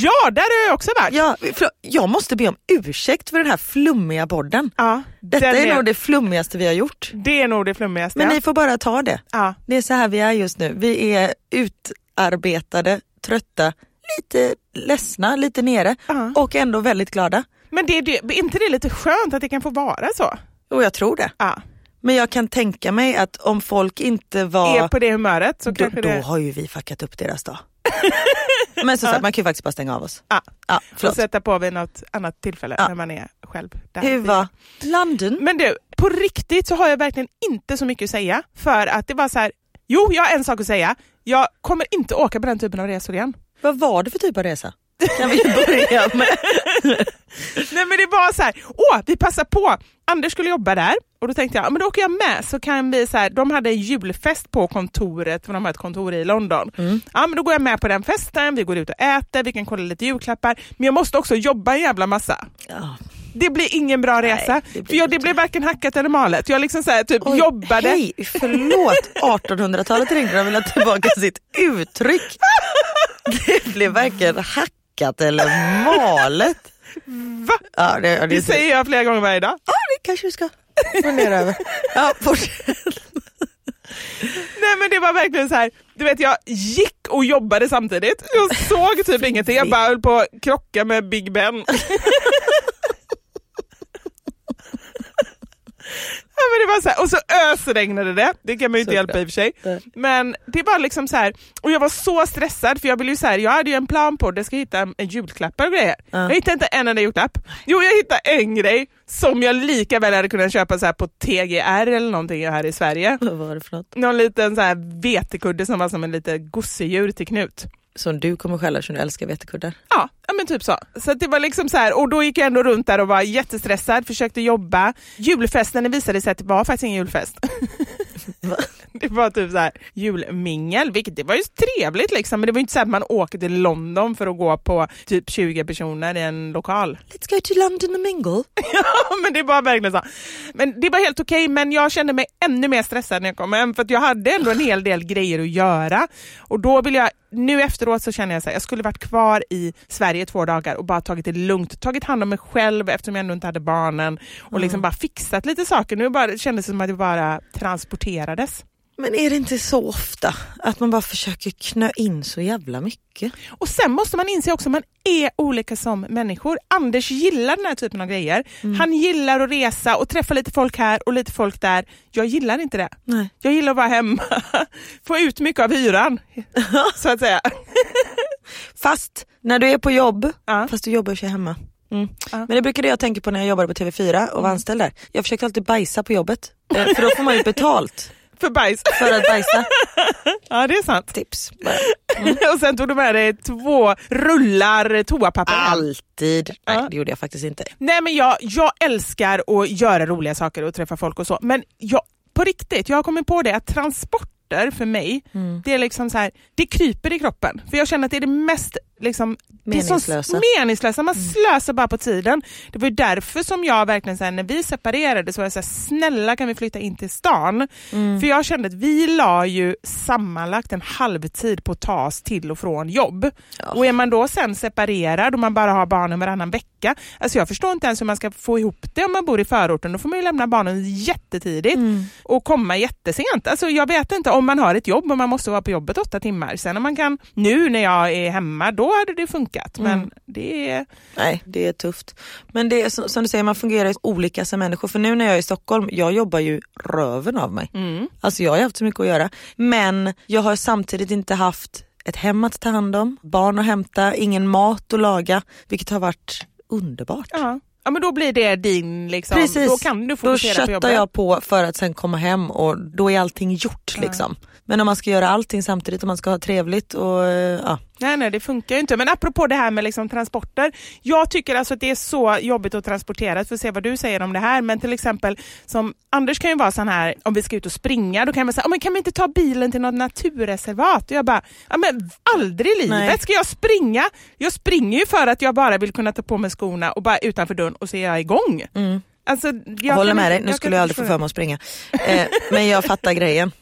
ja där har jag också varit. Ja, förlåt, jag måste be om ursäkt för den här flummiga podden. Ja, Detta den är nog det flummigaste vi har gjort. det är nog det flummigaste. Men ja. ni får bara ta det. ja. Det är så här vi är just nu. Vi är utarbetade, trötta, lite ledsna, lite nere Ja. och ändå väldigt glada. Men det, det, är inte det lite skönt att det kan få vara så? Och jag tror det. Ja. Men jag kan tänka mig att om folk inte var... Är på det humöret så då, kanske då det... har ju vi fuckat upp deras dag. Men som sagt, man kan ju faktiskt bara stänga av oss. Ja. Ja, Och förlåt. sätta på vid något annat tillfälle Ja. när man är själv. Där. Hur var London? Men du, på riktigt så har jag verkligen inte så mycket att säga. För att det var så här, jo jag har en sak att säga. Jag kommer inte åka på den typen av resor igen. Vad var det för typ av resa? Kan vi börja med? Nej men det var så här, åh vi passar på. Anders skulle jobba där och då tänkte jag, ja, men då åker jag med så kan vi så här, de hade en julfest på kontoret, för de har ett kontor i London. Ja men då går jag med på den festen, vi går ut och äter, vi kan kolla lite julklappar. Men jag måste också jobba en jävla massa. Ja. Det blir ingen bra resa. det blir för jag, det blev varken hackat eller malet. Jag liksom så här, typ Oj, jobbade. Hej, förlåt. 1800-talet ringde de ville ha tillbaka sitt uttryck. Det blev varken hackat eller malet. Va? Ja, det, det, Det säger jag flera gånger varje dag. ja, det kanske vi ska fundera över. Ja, fortsätt. Nej men det var verkligen så här, du vet jag gick och jobbade samtidigt. Jag såg typ ingenting, jag bara höll på att krocka med Big Ben. Ja, men det var så här, och så ösregnade det, det kan man ju inte hjälpa i och för sig. Nej. Men det var liksom så här, och jag var så stressad för jag ville ju så här, jag hade ju en plan på att jag ska hitta en, en julklappar och grejer. Jag hittade inte en enda julklapp. Jo jag hittade en grej som jag lika väl hade kunnat köpa så på TGR eller någonting här i Sverige. Vad var det för något? Någon liten så här vetekudde som var som en liten gosedjur till Knut. Som du kommer skälla som du älskar vetekuddar. Ja, ja men typ så. Så det var liksom så här, och då gick jag ändå runt där och var jättestressad, försökte jobba. Julfesten visade sig att det var faktiskt ingen julfest. det var typ så här julmingel, vilket det var ju trevligt liksom, men det var ju inte så att man åker till London för att gå på typ 20 personer i en lokal. Let's go to London and mingle. ja, men det var verkligen så. Men det var helt okej, men jag kände mig ännu mer stressad när jag kom hem för att jag hade ändå en hel del grejer att göra och då vill jag nu efteråt så känner jag att jag skulle varit kvar i Sverige två dagar och bara tagit det lugnt, tagit hand om mig själv eftersom jag ändå inte hade barnen och mm. liksom bara fixat lite saker. Nu bara, kändes det som att det bara transporterades. Men är det inte så ofta att man bara försöker knö in så jävla mycket? Och sen måste man inse också att man är olika som människor. Anders gillar den här typen av grejer. Mm. Han gillar att resa och träffa lite folk här och lite folk där. Jag gillar inte det. Nej. Jag gillar att vara hemma, få ut mycket av hyran, så att säga. fast när du är på jobb, ja. fast du jobbar ju hemma. Mm. Ja. Men det brukade jag tänka på när jag jobbade på TV4 och var mm. anställd där. Jag försökte alltid bajsa på jobbet, eh, för då får man ju betalt. För bajs? För att bajsa. ja det är sant. Tips. Mm. och sen tog du med dig två rullar toapapper. Alltid. Ja. Nej det gjorde jag faktiskt inte. Nej men jag, jag älskar att göra roliga saker och träffa folk och så. Men jag, på riktigt, jag har kommit på det att transporter för mig, mm. det är liksom så här, det kryper i kroppen. För jag känner att det är det mest liksom, meningslösa. Det meningslösa. Man mm. slösar bara på tiden. Det var därför som jag verkligen, så här, när vi separerade så var jag så här, snälla kan vi flytta in till stan? Mm. För jag kände att vi la ju sammanlagt en halvtid på att ta oss till och från jobb. Ja. Och är man då sen separerad och man bara har barnen varannan vecka, alltså jag förstår inte ens hur man ska få ihop det om man bor i förorten. Då får man ju lämna barnen jättetidigt mm. och komma jättesent. Alltså jag vet inte, om man har ett jobb och man måste vara på jobbet åtta timmar, sen om man kan, nu när jag är hemma, då hade det funkat. Men mm. det är... Nej, det är tufft. Men det är som du säger, man fungerar olika som människor. För nu när jag är i Stockholm, jag jobbar ju röven av mig. Mm. Alltså jag har haft så mycket att göra. Men jag har samtidigt inte haft ett hem att ta hand om, barn att hämta, ingen mat att laga, vilket har varit underbart. Ja. Ja men då blir det din, liksom, Precis. då kan du fokusera på jobbet. Då jag på för att sen komma hem och då är allting gjort. Ja. Liksom. Men om man ska göra allting samtidigt och man ska ha trevligt och ja. Nej nej det funkar ju inte. Men apropå det här med liksom transporter. Jag tycker alltså att det är så jobbigt att transportera, för att se vad du säger om det här. Men till exempel som Anders kan ju vara sån här, om vi ska ut och springa, då kan man säga, men kan vi inte ta bilen till något naturreservat? Och jag bara, ja men aldrig i livet nej. ska jag springa. Jag springer ju för att jag bara vill kunna ta på mig skorna och bara utanför dörren och så är jag igång. Mm. Alltså, jag håller med dig, nu skulle jag aldrig få för mig att springa. Eh, men jag fattar grejen.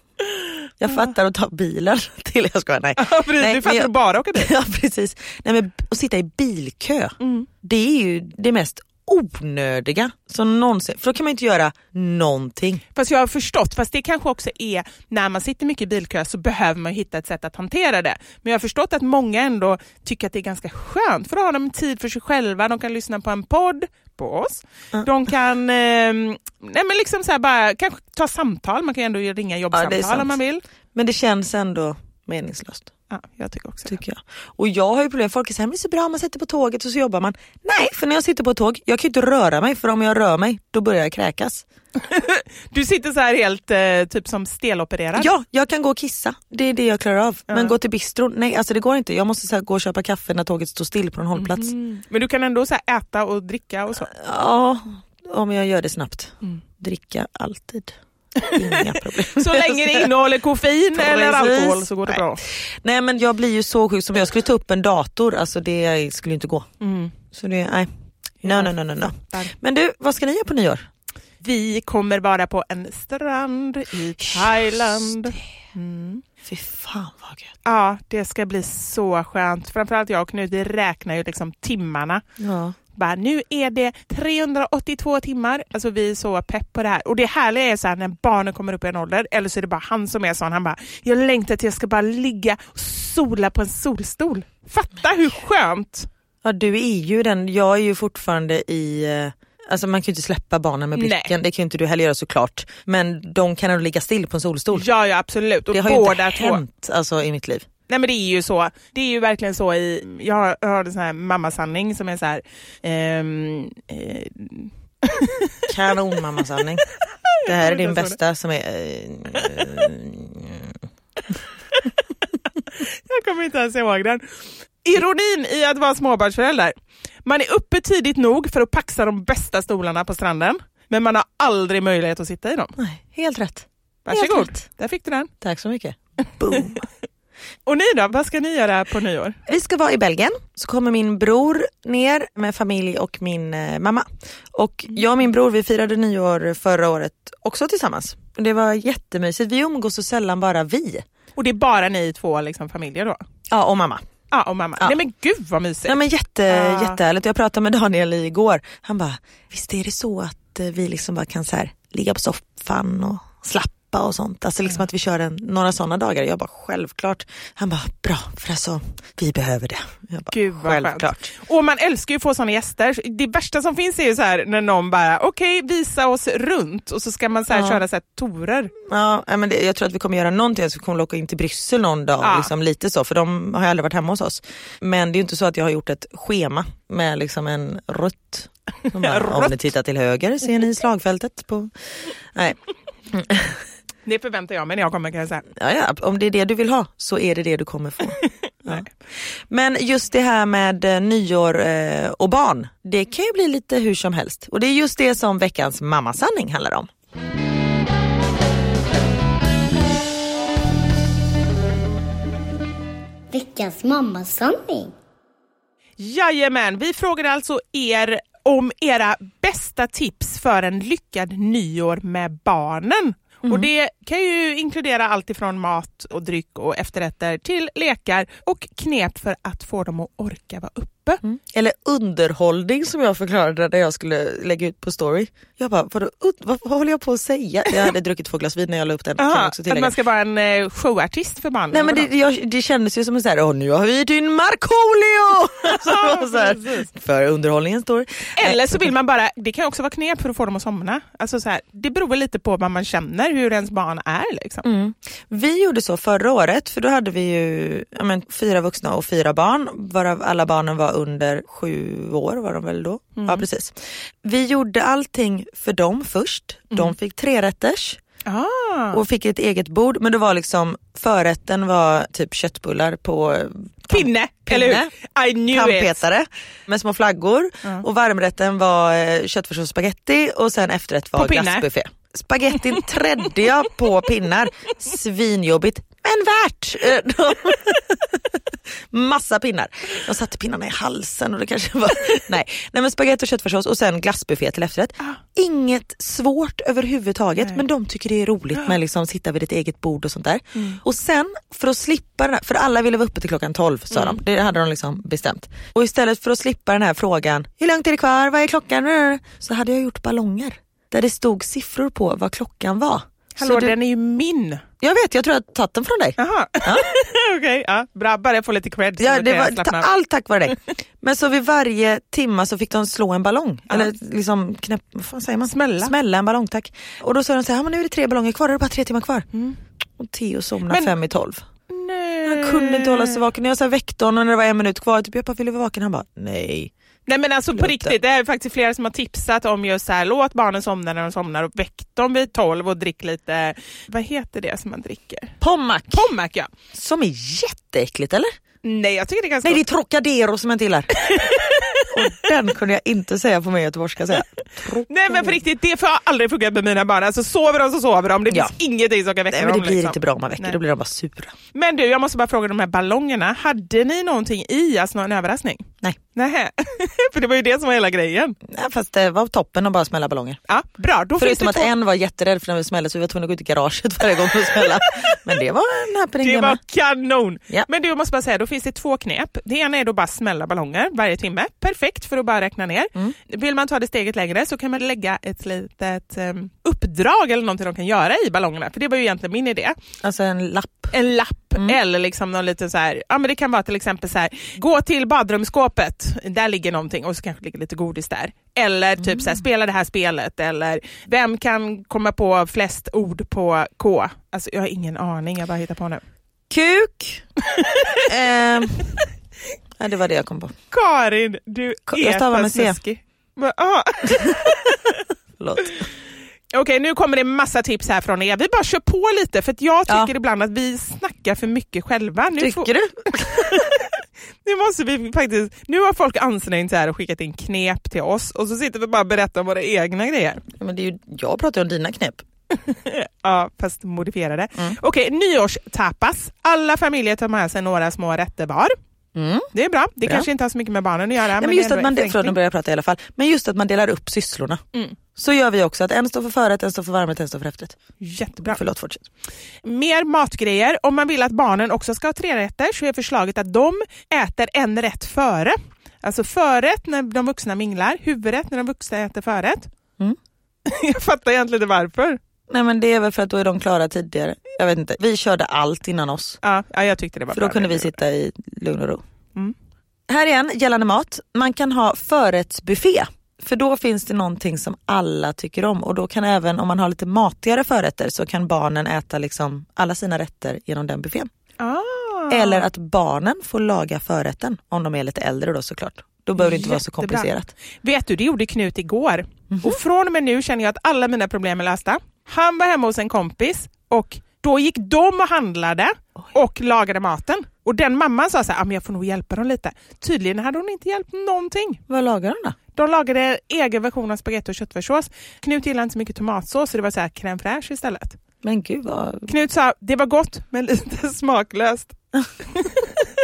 Jag fattar att ta bilen till, jag skojar, nej. Ja, precis, nej, du fattar jag, bara åka bil. Ja precis. Nej, men att sitta i bilkö, mm. det är ju det mest onödiga som någonsin, för då kan man inte göra någonting. Fast jag har förstått, fast det kanske också är när man sitter mycket i bilkö så behöver man hitta ett sätt att hantera det. Men jag har förstått att många ändå tycker att det är ganska skönt för då har de tid för sig själva, de kan lyssna på en podd, på oss. Mm. De kan eh, nej men liksom så bara, kanske ta samtal, man kan ju ändå ringa jobbsamtal ja, om man vill. Men det känns ändå meningslöst. Ja, jag tycker också tycker jag. Och jag har ju problem, folk säger att det är så bra man sätter på tåget och så jobbar man. Nej, för när jag sitter på ett tåg, jag kan ju inte röra mig för om jag rör mig då börjar jag kräkas. du sitter så här helt eh, typ som stelopererad? Ja, jag kan gå och kissa. Det är det jag klarar av. Ja. Men gå till bistron, nej alltså det går inte. Jag måste så här, gå och köpa kaffe när tåget står still på en hållplats. Mm. Men du kan ändå så äta och dricka och så? Ja, om jag gör det snabbt. Mm. Dricka alltid. Inga problem. så länge det innehåller koffein eller alkohol så går det nej. bra. Nej men jag blir ju så sjuk som jag skulle ta upp en dator, alltså det skulle inte gå. Mm. Så det, nej. No, no, no, no, no. Men du, vad ska ni göra på nyår? Vi kommer vara på en strand i Thailand. Mm. Fy fan vad gött. Ja, det ska bli så skönt. Framförallt jag och Knut, vi räknar ju liksom timmarna. Ja. Bara, nu är det 382 timmar. Alltså vi är så pepp på det här. Och det härliga är så här, när barnen kommer upp i en ålder, eller så är det bara han som är sån. Han bara, jag längtar till jag ska bara ligga och sola på en solstol. Fatta hur skönt! Ja du är ju den, jag är ju fortfarande i eh, Alltså man kan ju inte släppa barnen med blicken, Nej. det kan ju inte du heller göra såklart. Men de kan ändå ligga still på en solstol. Ja, ja absolut. Och det har ju inte hänt alltså, i mitt liv. Nej men det är ju så. Det är ju verkligen så i, jag har, jag har en sån här mammasanning som är så här. Um, eh, Kanon mammasanning. Det här är din bästa som är... Uh, jag kommer inte ens ihåg den. Ironin i att vara småbarnsförälder. Man är uppe tidigt nog för att paxa de bästa stolarna på stranden, men man har aldrig möjlighet att sitta i dem. Nej, helt rätt. Varsågod, rätt. där fick du den. Tack så mycket. Boom. Och ni då, vad ska ni göra på nyår? Vi ska vara i Belgien, så kommer min bror ner med familj och min eh, mamma. Och jag och min bror vi firade nyår förra året också tillsammans. Och Det var jättemysigt, vi umgås så sällan bara vi. Och det är bara ni två liksom, familjer då? Ja och mamma. Ja, och mamma. Ja. Nej men gud vad mysigt. Ja, men jätte, Ja. Jättehärligt. Jag pratade med Daniel igår. Han bara, visst är det så att eh, vi liksom bara kan så här, ligga på soffan och slappa och sånt. Alltså liksom att vi kör en, några sådana dagar. Jag bara självklart. Han bara bra för alltså vi behöver det. Jag bara, Gud vad självklart. skönt. Och man älskar ju att få sådana gäster. Det värsta som finns är ju så här när någon bara, okej visa oss runt och så ska man så här Ja. köra så här torer. Ja, men det, jag tror att vi kommer göra någonting. Jag kommer åka in till Bryssel någon dag. Ja. Liksom, lite så, för de har ju aldrig varit hemma hos oss. Men det är ju inte så att jag har gjort ett schema med liksom en rutt. Bara, Om ni tittar till höger ser ni slagfältet. På... Nej. Det förväntar jag mig när jag kommer kan jag säga. Ja, ja, om det är det du vill ha så är det det du kommer få. Ja. Men just det här med eh, nyår eh, och barn, det kan ju bli lite hur som helst. Och det är just det som veckans mammasanning handlar om. Veckans mammasanning. Jajamän, vi frågade alltså er om era bästa tips för en lyckad nyår med barnen. Mm. Och Det kan ju inkludera allt ifrån mat och dryck och efterrätter till lekar och knep för att få dem att orka vara uppe. Eller underhållning som jag förklarade när jag skulle lägga ut på story. Jag bara, vadå, ud- vad, vad håller jag på att säga? Jag hade druckit två glas vin när jag la upp den. Aha, att man ska vara en eh, showartist för barnen. Nej men det, jag, det kändes ju som sån här, åh nu har vi hyrt in Markoolio! För underhållningen står. Eller så vill man bara, det kan också vara knep för att få dem att somna. Alltså så här, det beror lite på vad man känner, hur ens barn är. Liksom. Mm. Vi gjorde så förra året för då hade vi ju ja, men, fyra vuxna och fyra barn varav alla barnen var under sju år var de väl då? Ja precis. Vi gjorde allting för dem först. De fick tre rätters Ah. och fick ett eget bord men det var liksom förrätten var typ köttbullar på Pinne, Pinne. eller hur? I knew it. tandpetare med små flaggor och varmrätten var eh, köttfärs och spaghetti och sen efterrätt var glassbuffé. Spagettin trädde jag på pinnar, svinjobbigt men värt. De- Massa pinnar. Jag satte pinnarna i halsen och det kanske var... Nej, Nej men spagetti och köttfärssås och sen glassbuffé till efterrätt. Inget svårt överhuvudtaget Nej. men de tycker det är roligt med liksom sitta vid ett eget bord och sånt där. Och sen för att slippa den här, för alla ville vara uppe till klockan 12 sa de, det hade de liksom bestämt. Och istället för att slippa den här frågan, hur långt är det kvar, vad är klockan? Så hade jag gjort ballonger där det stod siffror på vad klockan var. Hallå, Så det, den är ju min. Jag vet, jag tror jag har tagit den från dig. Jaha, okej. ja. Bra, bara jag får lite cred. Ja, det var ta, allt tack vare dig. Men så vid varje timma så fick de slå en ballong. Eller liksom knäpp, vad fan säger man? Smälla. Smälla en ballong, tack. Och då sa de så här, ja, men nu är det tre ballonger kvar, det är bara tre timmar kvar. Och Theo somnade Men- fem i tolv. Nej. Han kunde inte hålla sig vaken. Jag så här väckte honom när det var en minut kvar, typ jag bara, vill du vara vaken? Han bara, nej. Nej men alltså på riktigt, det är faktiskt flera som har tipsat om just så här, låt barnen somna när de somnar och väck dem vid 12 och drick lite, vad heter det som man dricker? Pommac, Pommac ja. som är jätteäckligt eller? Nej jag tycker det är ganska Nej det är. Trocadero som jag inte gillar. Och den kunde jag inte säga på mig göteborgska säga. Nej men på riktigt, det får aldrig funkat med mina barn. Alltså sover de så sover de, det Ja. finns ingenting som kan väcka Nej men det dem. blir liksom. inte bra om man väcker, Nej. då blir de bara sura. Men du, jag måste bara fråga de här ballongerna, hade ni någonting i, alltså någon överraskning? Nej. Nej, för det var ju det som var hela grejen. Nej, fast det var toppen att bara smälla ballonger. Ja, bra, då Förutom att en var jätterädd för när vi smällde så vi var tvungna att gå ut i garaget varje gång vi smällde. Men det var en happening Det var kanon! Ja. Men du, jag måste bara säga, då finns det två knep. Det ena är då bara smälla ballonger varje timme. Perfekt för att bara räkna ner. Mm. Vill man ta det steget längre så kan man lägga ett litet um, uppdrag eller någonting de kan göra i ballongerna. För det var ju egentligen min idé. Alltså en lapp. En lapp Mm. eller liksom någon liten så här, ja men det kan vara till exempel så här, gå till badrumsskåpet, där ligger någonting och så kanske ligger lite godis där. Eller typ Mm. så här, spela det här spelet eller vem kan komma på flest ord på K? Alltså jag har ingen aning, jag bara hittar på nu. Kuk. Ehm, ja, det var det jag kom på. Karin, du Ka- är jag stavar med C. Förlåt. Okej, nu kommer det massa tips här från er. Vi bara kör på lite för jag tycker Ja. ibland att vi snackar för mycket själva. Nu, får- Tycker du? nu måste vi faktiskt... Nu har folk ansträngt sig här och skickat in knep till oss och så sitter vi bara och berättar om våra egna grejer. Men det är ju, jag pratar om dina knep. ja, fast modifierade. Mm. Okej, nyårstapas. Alla familjer tar med sig några små rätter var. Mm. Det är bra. Det Bra. kanske inte har så mycket med barnen att göra. Nej, men det just att man, förenkling. börjar prata i alla fall. Men just att man delar upp sysslorna. Mm. Så gör vi också, att en står för förrätt, en står för varmrätt, en står för efterrätt. Jättebra. Förlåt, fortsätt. Mer matgrejer. Om man vill att barnen också ska ha tre rätter så är förslaget att de äter en rätt före. Alltså förrätt när de vuxna minglar, huvudrätt när de vuxna äter förrätt. Mm. Jag fattar egentligen inte varför. Nej men det är väl för att då är de klara tidigare. Jag vet inte, vi körde allt innan oss. Ja, ja jag tyckte det var För då kunde vi sitta i lugn och ro. Mm. Här igen, gällande mat. Man kan ha förrättsbuffé. För då finns det någonting som alla tycker om och då kan även om man har lite matigare förrätter så kan barnen äta liksom alla sina rätter genom den buffén. Ah. Eller att barnen får laga förrätten om de är lite äldre då såklart. Då behöver det inte vara så komplicerat. Vet du, det gjorde Knut igår. Mhm. Och från och med nu känner jag att alla mina problem är lösta. Han var hemma hos en kompis och då gick de och handlade och lagade maten. Och den mamman sa så här, "Ah, men jag får nog hjälpa dem lite. Tydligen hade hon inte hjälpt någonting. Vad lagar de då? De lagade en egen version av spagetti och köttfärssås. Knut gillade inte så mycket tomatsås så det var så här crème fraîche istället. Men gud vad... Knut sa, det var gott men lite smaklöst.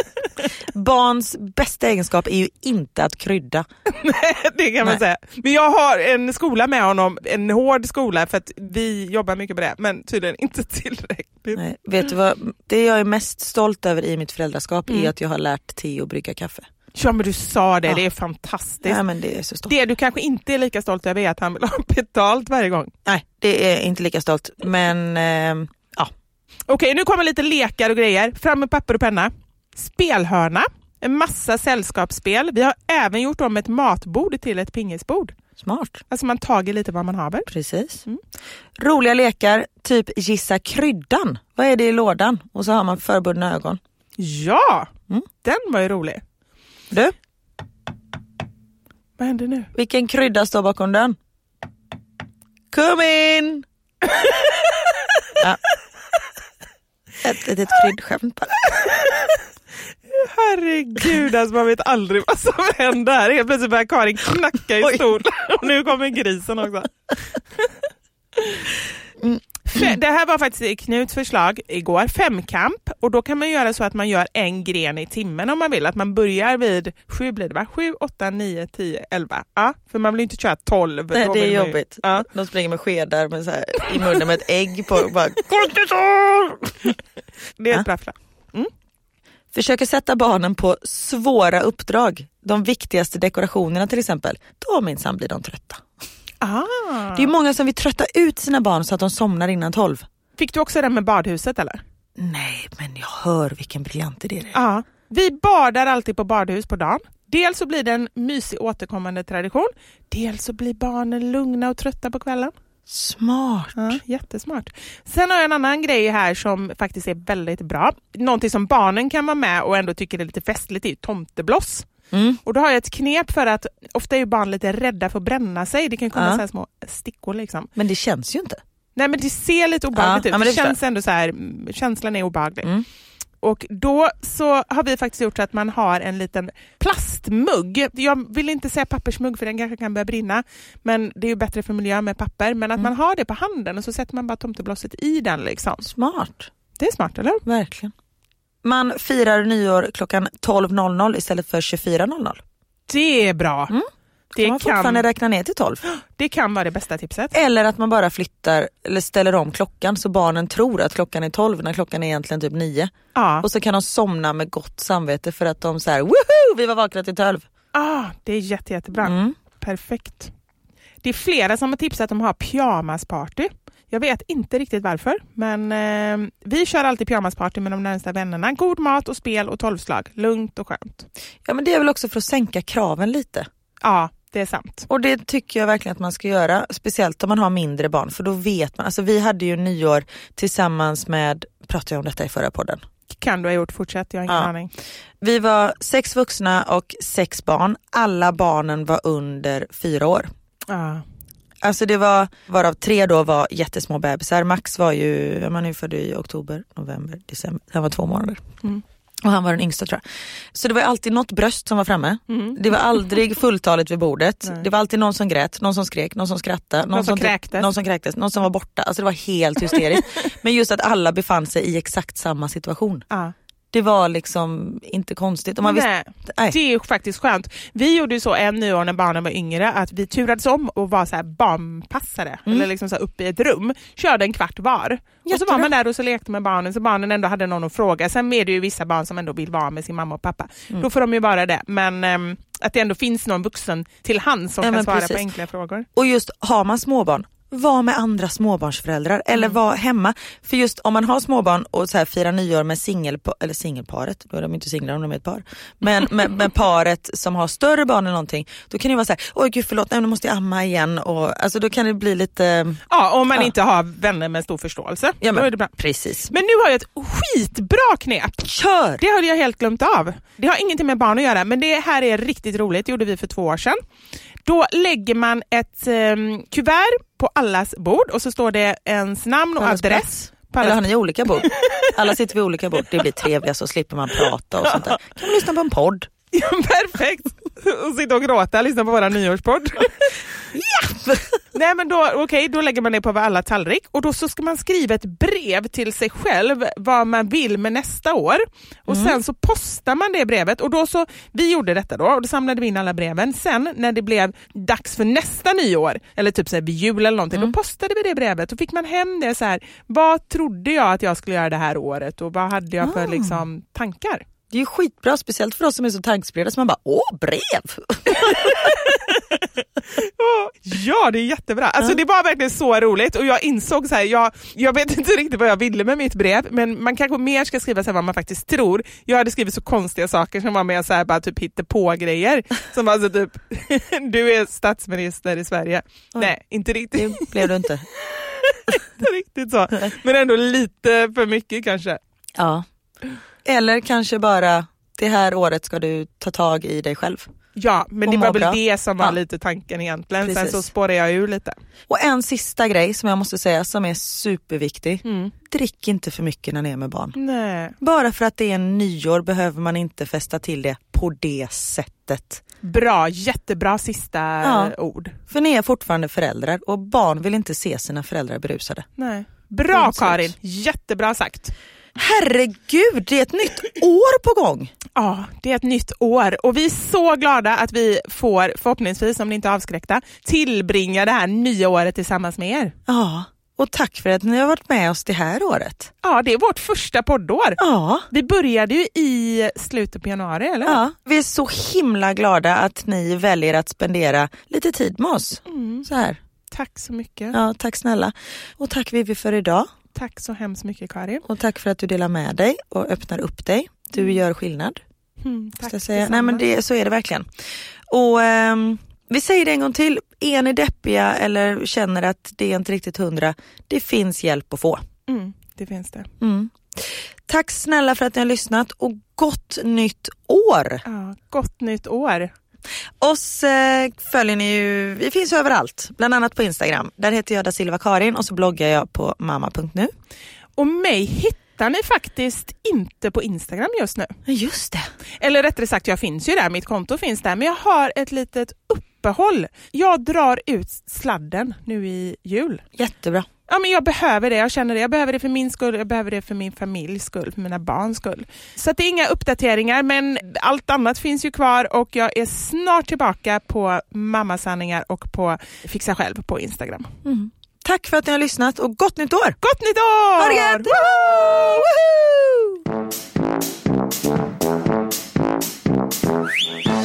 Barns bästa egenskap är ju inte att krydda. det kan man Nej. säga. Men jag har en skola med honom, en hård skola för att vi jobbar mycket på det, men tydligen inte tillräckligt. Nej, vet du vad, det jag är mest stolt över i mitt föräldraskap Mm. är att jag har lärt Theo brygga kaffe. Ja men du sa det, Ja. det är fantastiskt. Ja, men det är så stort. Det du kanske inte är lika stolt över är att han vill ha betalt varje gång. Nej, det är inte lika stolt. Men ehm, ja, Okej, nu kommer lite lekar och grejer. Fram med papper och penna. Spelhörna, en massa sällskapsspel. Vi har även gjort om ett matbord till ett pingisbord. smart. Alltså man tager lite vad man haver. Precis. Mm. Roliga lekar, typ gissa kryddan. Vad är det i lådan? Och så har man förbundna ögon. Ja, Mm. den var ju rolig. Du, Vad händer nu? vilken krydda står bakom dörren? Kom in! ja. Ett litet kryddskämt bara. Herregud, alltså man vet aldrig vad som händer. Helt plötsligt börjar Karin knacka i stolen och nu kommer grisen också. Fe- Det här var faktiskt Knuts förslag igår, femkamp. Och då kan man göra så att man gör en gren i timmen om man vill. Att man börjar vid sju blir det va? Sju, åtta, nio, tio, elva. Ja, för man vill ju inte köra tolv. Nej, det är jobbigt. Ja. De springer med skedar med så här, i munnen med ett ägg på. och Bara, Kortisol! Det är Ja. ett bra förslag. Försöker sätta barnen på svåra uppdrag. De viktigaste dekorationerna till exempel. Då minsann blir de trötta. Ah. Det är många som vill trötta ut sina barn så att de somnar innan tolv. Fick du också den med badhuset eller? Nej, men jag hör vilken briljant idé det är. Ja. Vi badar alltid på badhus på dagen. Dels så blir det en mysig återkommande tradition. Dels så blir barnen lugna och trötta på kvällen. Smart. Ja, jättesmart. Sen har jag en annan grej här som faktiskt är väldigt bra. Någonting som barnen kan vara med och ändå tycker är lite festligt är tomtebloss. Mm. Och då har jag ett knep för att ofta är barn lite rädda för att bränna sig. Det kan komma Ja. så små stickor liksom. Men det känns ju inte. Nej men det ser lite obehagligt Ja, ut. ja, det känns ändå så här, mm, känslan är obehaglig. Mm. Och då så har vi faktiskt gjort så att man har en liten plastmugg. Jag vill inte säga pappersmugg för den kanske kan börja brinna. Men det är ju bättre för miljön med papper. Men att Mm. man har det på handen och så sätter man bara tomteblosset i den. Liksom. Smart. Det är smart eller? Verkligen. Man firar nyår klockan 12.00 istället för 24.00. Det är bra. Mm. Det, kan man fortfarande kan, räkna ner till 12. det kan vara det bästa tipset. Eller att man bara flyttar eller ställer om klockan så barnen tror att klockan är 12 när klockan är egentligen typ 9. Ja. Och så kan de somna med gott samvete för att de säger woho vi var vakna till 12. Ah, det är jätte, jättebra. Mm. Perfekt. Det är flera som har tipsat om att ha pyjamasparty. Jag vet inte riktigt varför, men eh, vi kör alltid pyjamasparty med de närmsta vännerna. God mat och spel och tolvslag. Lugnt och skönt. Ja men det är väl också för att sänka kraven lite. Ja, det är sant. Och det tycker jag verkligen att man ska göra. Speciellt om man har mindre barn för då vet man. Alltså vi hade ju nyår tillsammans med, pratade jag om detta i förra podden? Kan du ha gjort, fortsätt. Jag har ingen Ja. aning. Vi var sex vuxna och sex barn. Alla barnen var under fyra år. Ja. Alltså det var, varav tre då var jättesmå bebisar. Max var ju, man är född i oktober, november, december. Han var två månader. Mm. Och han var den yngsta tror jag. Så det var alltid något bröst som var framme. Det var aldrig fulltaligt vid bordet. Det var alltid någon som grät, någon som skrek, någon som skrattade. Någon, som typ- kräktes. Någon som kräktes, någon som var borta. Alltså det var helt hysteriskt. Men just att alla befann sig i exakt samma situation. Ja. Det var liksom inte konstigt. Man visste, Nej, nej. det är faktiskt skönt. Vi gjorde ju så en nyår när barnen var yngre att vi turades om och var så här barnpassare, Mm. eller liksom så uppe i ett rum, körde en kvart var. Och så var man där och så lekte med barnen så barnen ändå hade någon att fråga. Sen är det ju vissa barn som ändå vill vara med sin mamma och pappa. Mm. Då får de ju vara det. Men ehm, att det ändå finns någon vuxen till hand som Ja, kan svara precis. på enkla frågor. Och just har man småbarn, var med andra småbarnsföräldrar eller var hemma. För just om man har småbarn och så här firar nyår med singelpa- eller singelparet, då är de inte singlar om de är ett par. Men med, med paret som har större barn eller någonting, då kan det vara så här, oj gud förlåt, nej, nu måste jag amma igen. Och, alltså, då kan det bli lite, Ja, om man Ja. inte har vänner med stor förståelse. ja, Då är men, det bra. precis. Men nu har jag ett skitbra knep. Kör! Det hade jag helt glömt av. Det har ingenting med barn att göra, men det här är riktigt roligt. Det gjorde vi för två år sedan. Då lägger man ett um, kuvert på allas bord och så står det ens namn och allas adress. plats. Eller har ni olika bord? Alla sitter vid olika bord, det blir trevligast så slipper man prata och sånt där. Kan man lyssna på en podd? Ja, perfekt! Och sitta och gråta, lyssna på våra nyårspodd. Nej men då, okej, då lägger man det på alla tallrik och då så ska man skriva ett brev till sig själv vad man vill med nästa år. Och sen så postar man det brevet och då så, vi gjorde detta då och då samlade vi in alla breven. Sen när det blev dags för nästa nyår, eller typ så här vid jul eller någonting, då postade vi det brevet och fick man hem det så här, vad trodde jag att jag skulle göra det här året och vad hade jag för liksom, tankar? Det är ju skitbra, speciellt för oss som är så tankspridda så man bara, åh brev! Ja, det är jättebra. Alltså, Det var verkligen så roligt och jag insåg så här, jag, jag vet inte riktigt vad jag ville med mitt brev, men man kanske mer ska skriva så vad man faktiskt tror. Jag hade skrivit så konstiga saker som var med så här, bara typ på grejer Som alltså typ, du är statsminister i Sverige. Nej, inte riktigt, Det blev du inte. inte riktigt så. Men ändå lite för mycket kanske. Ja. Eller kanske bara, det här året ska du ta tag i dig själv. Ja, men det var väl det som var Ja. lite tanken egentligen. Sen Precis. så spårade jag ur lite. Och en sista grej som jag måste säga som är superviktig. Mm. Drick inte för mycket när ni är med barn. Nej. Bara för att det är en nyår behöver man inte fästa till det på det sättet. Bra, jättebra sista Ja. ord. För ni är fortfarande föräldrar och barn vill inte se sina föräldrar berusade. Nej. Bra. Karin, jättebra sagt. Herregud, det är ett nytt år på gång! Ja, det är ett nytt år och vi är så glada att vi får, förhoppningsvis om ni inte är avskräckta, tillbringa det här nya året tillsammans med er. Ja, och tack för att ni har varit med oss det här året. Ja, det är vårt första poddår. Ja, Vi började ju i slutet på januari, eller? ja. vi är så himla glada att ni väljer att spendera lite tid med oss. Så här. Tack så mycket. Ja, tack snälla. Och tack Vivi för idag. Tack så hemskt mycket Karin. Och tack för att du delar med dig och öppnar upp dig. Du gör skillnad. Mm, tack jag säga. Nej men det, så är det verkligen. Och ehm, vi säger det en gång till. Är ni deppiga eller känner att det är inte riktigt hundra, det finns hjälp att få. mm, det finns det. Mm. Tack snälla för att ni har lyssnat och gott nytt år! Ja, gott nytt år. Oss eh, följer ni ju, vi finns överallt, bland annat på Instagram. Där heter jag da Silva Karin och så bloggar jag på mamma.nu. Och mig hittar ni faktiskt inte på Instagram just nu. Just det. Eller rättare sagt, jag finns ju där, mitt konto finns där, men jag har ett litet uppehåll. Jag drar ut sladden nu i jul. Jättebra. Ja, men jag behöver det, jag känner det. Jag behöver det för min skull, jag behöver det för min familjs skull, för mina barns skull. Så det är inga uppdateringar, men allt annat finns ju kvar och jag är snart tillbaka på mammasanningar och på Fixa själv på Instagram. Tack för att ni har lyssnat och gott nytt år! Gott nytt år! Ha det gött! Woho!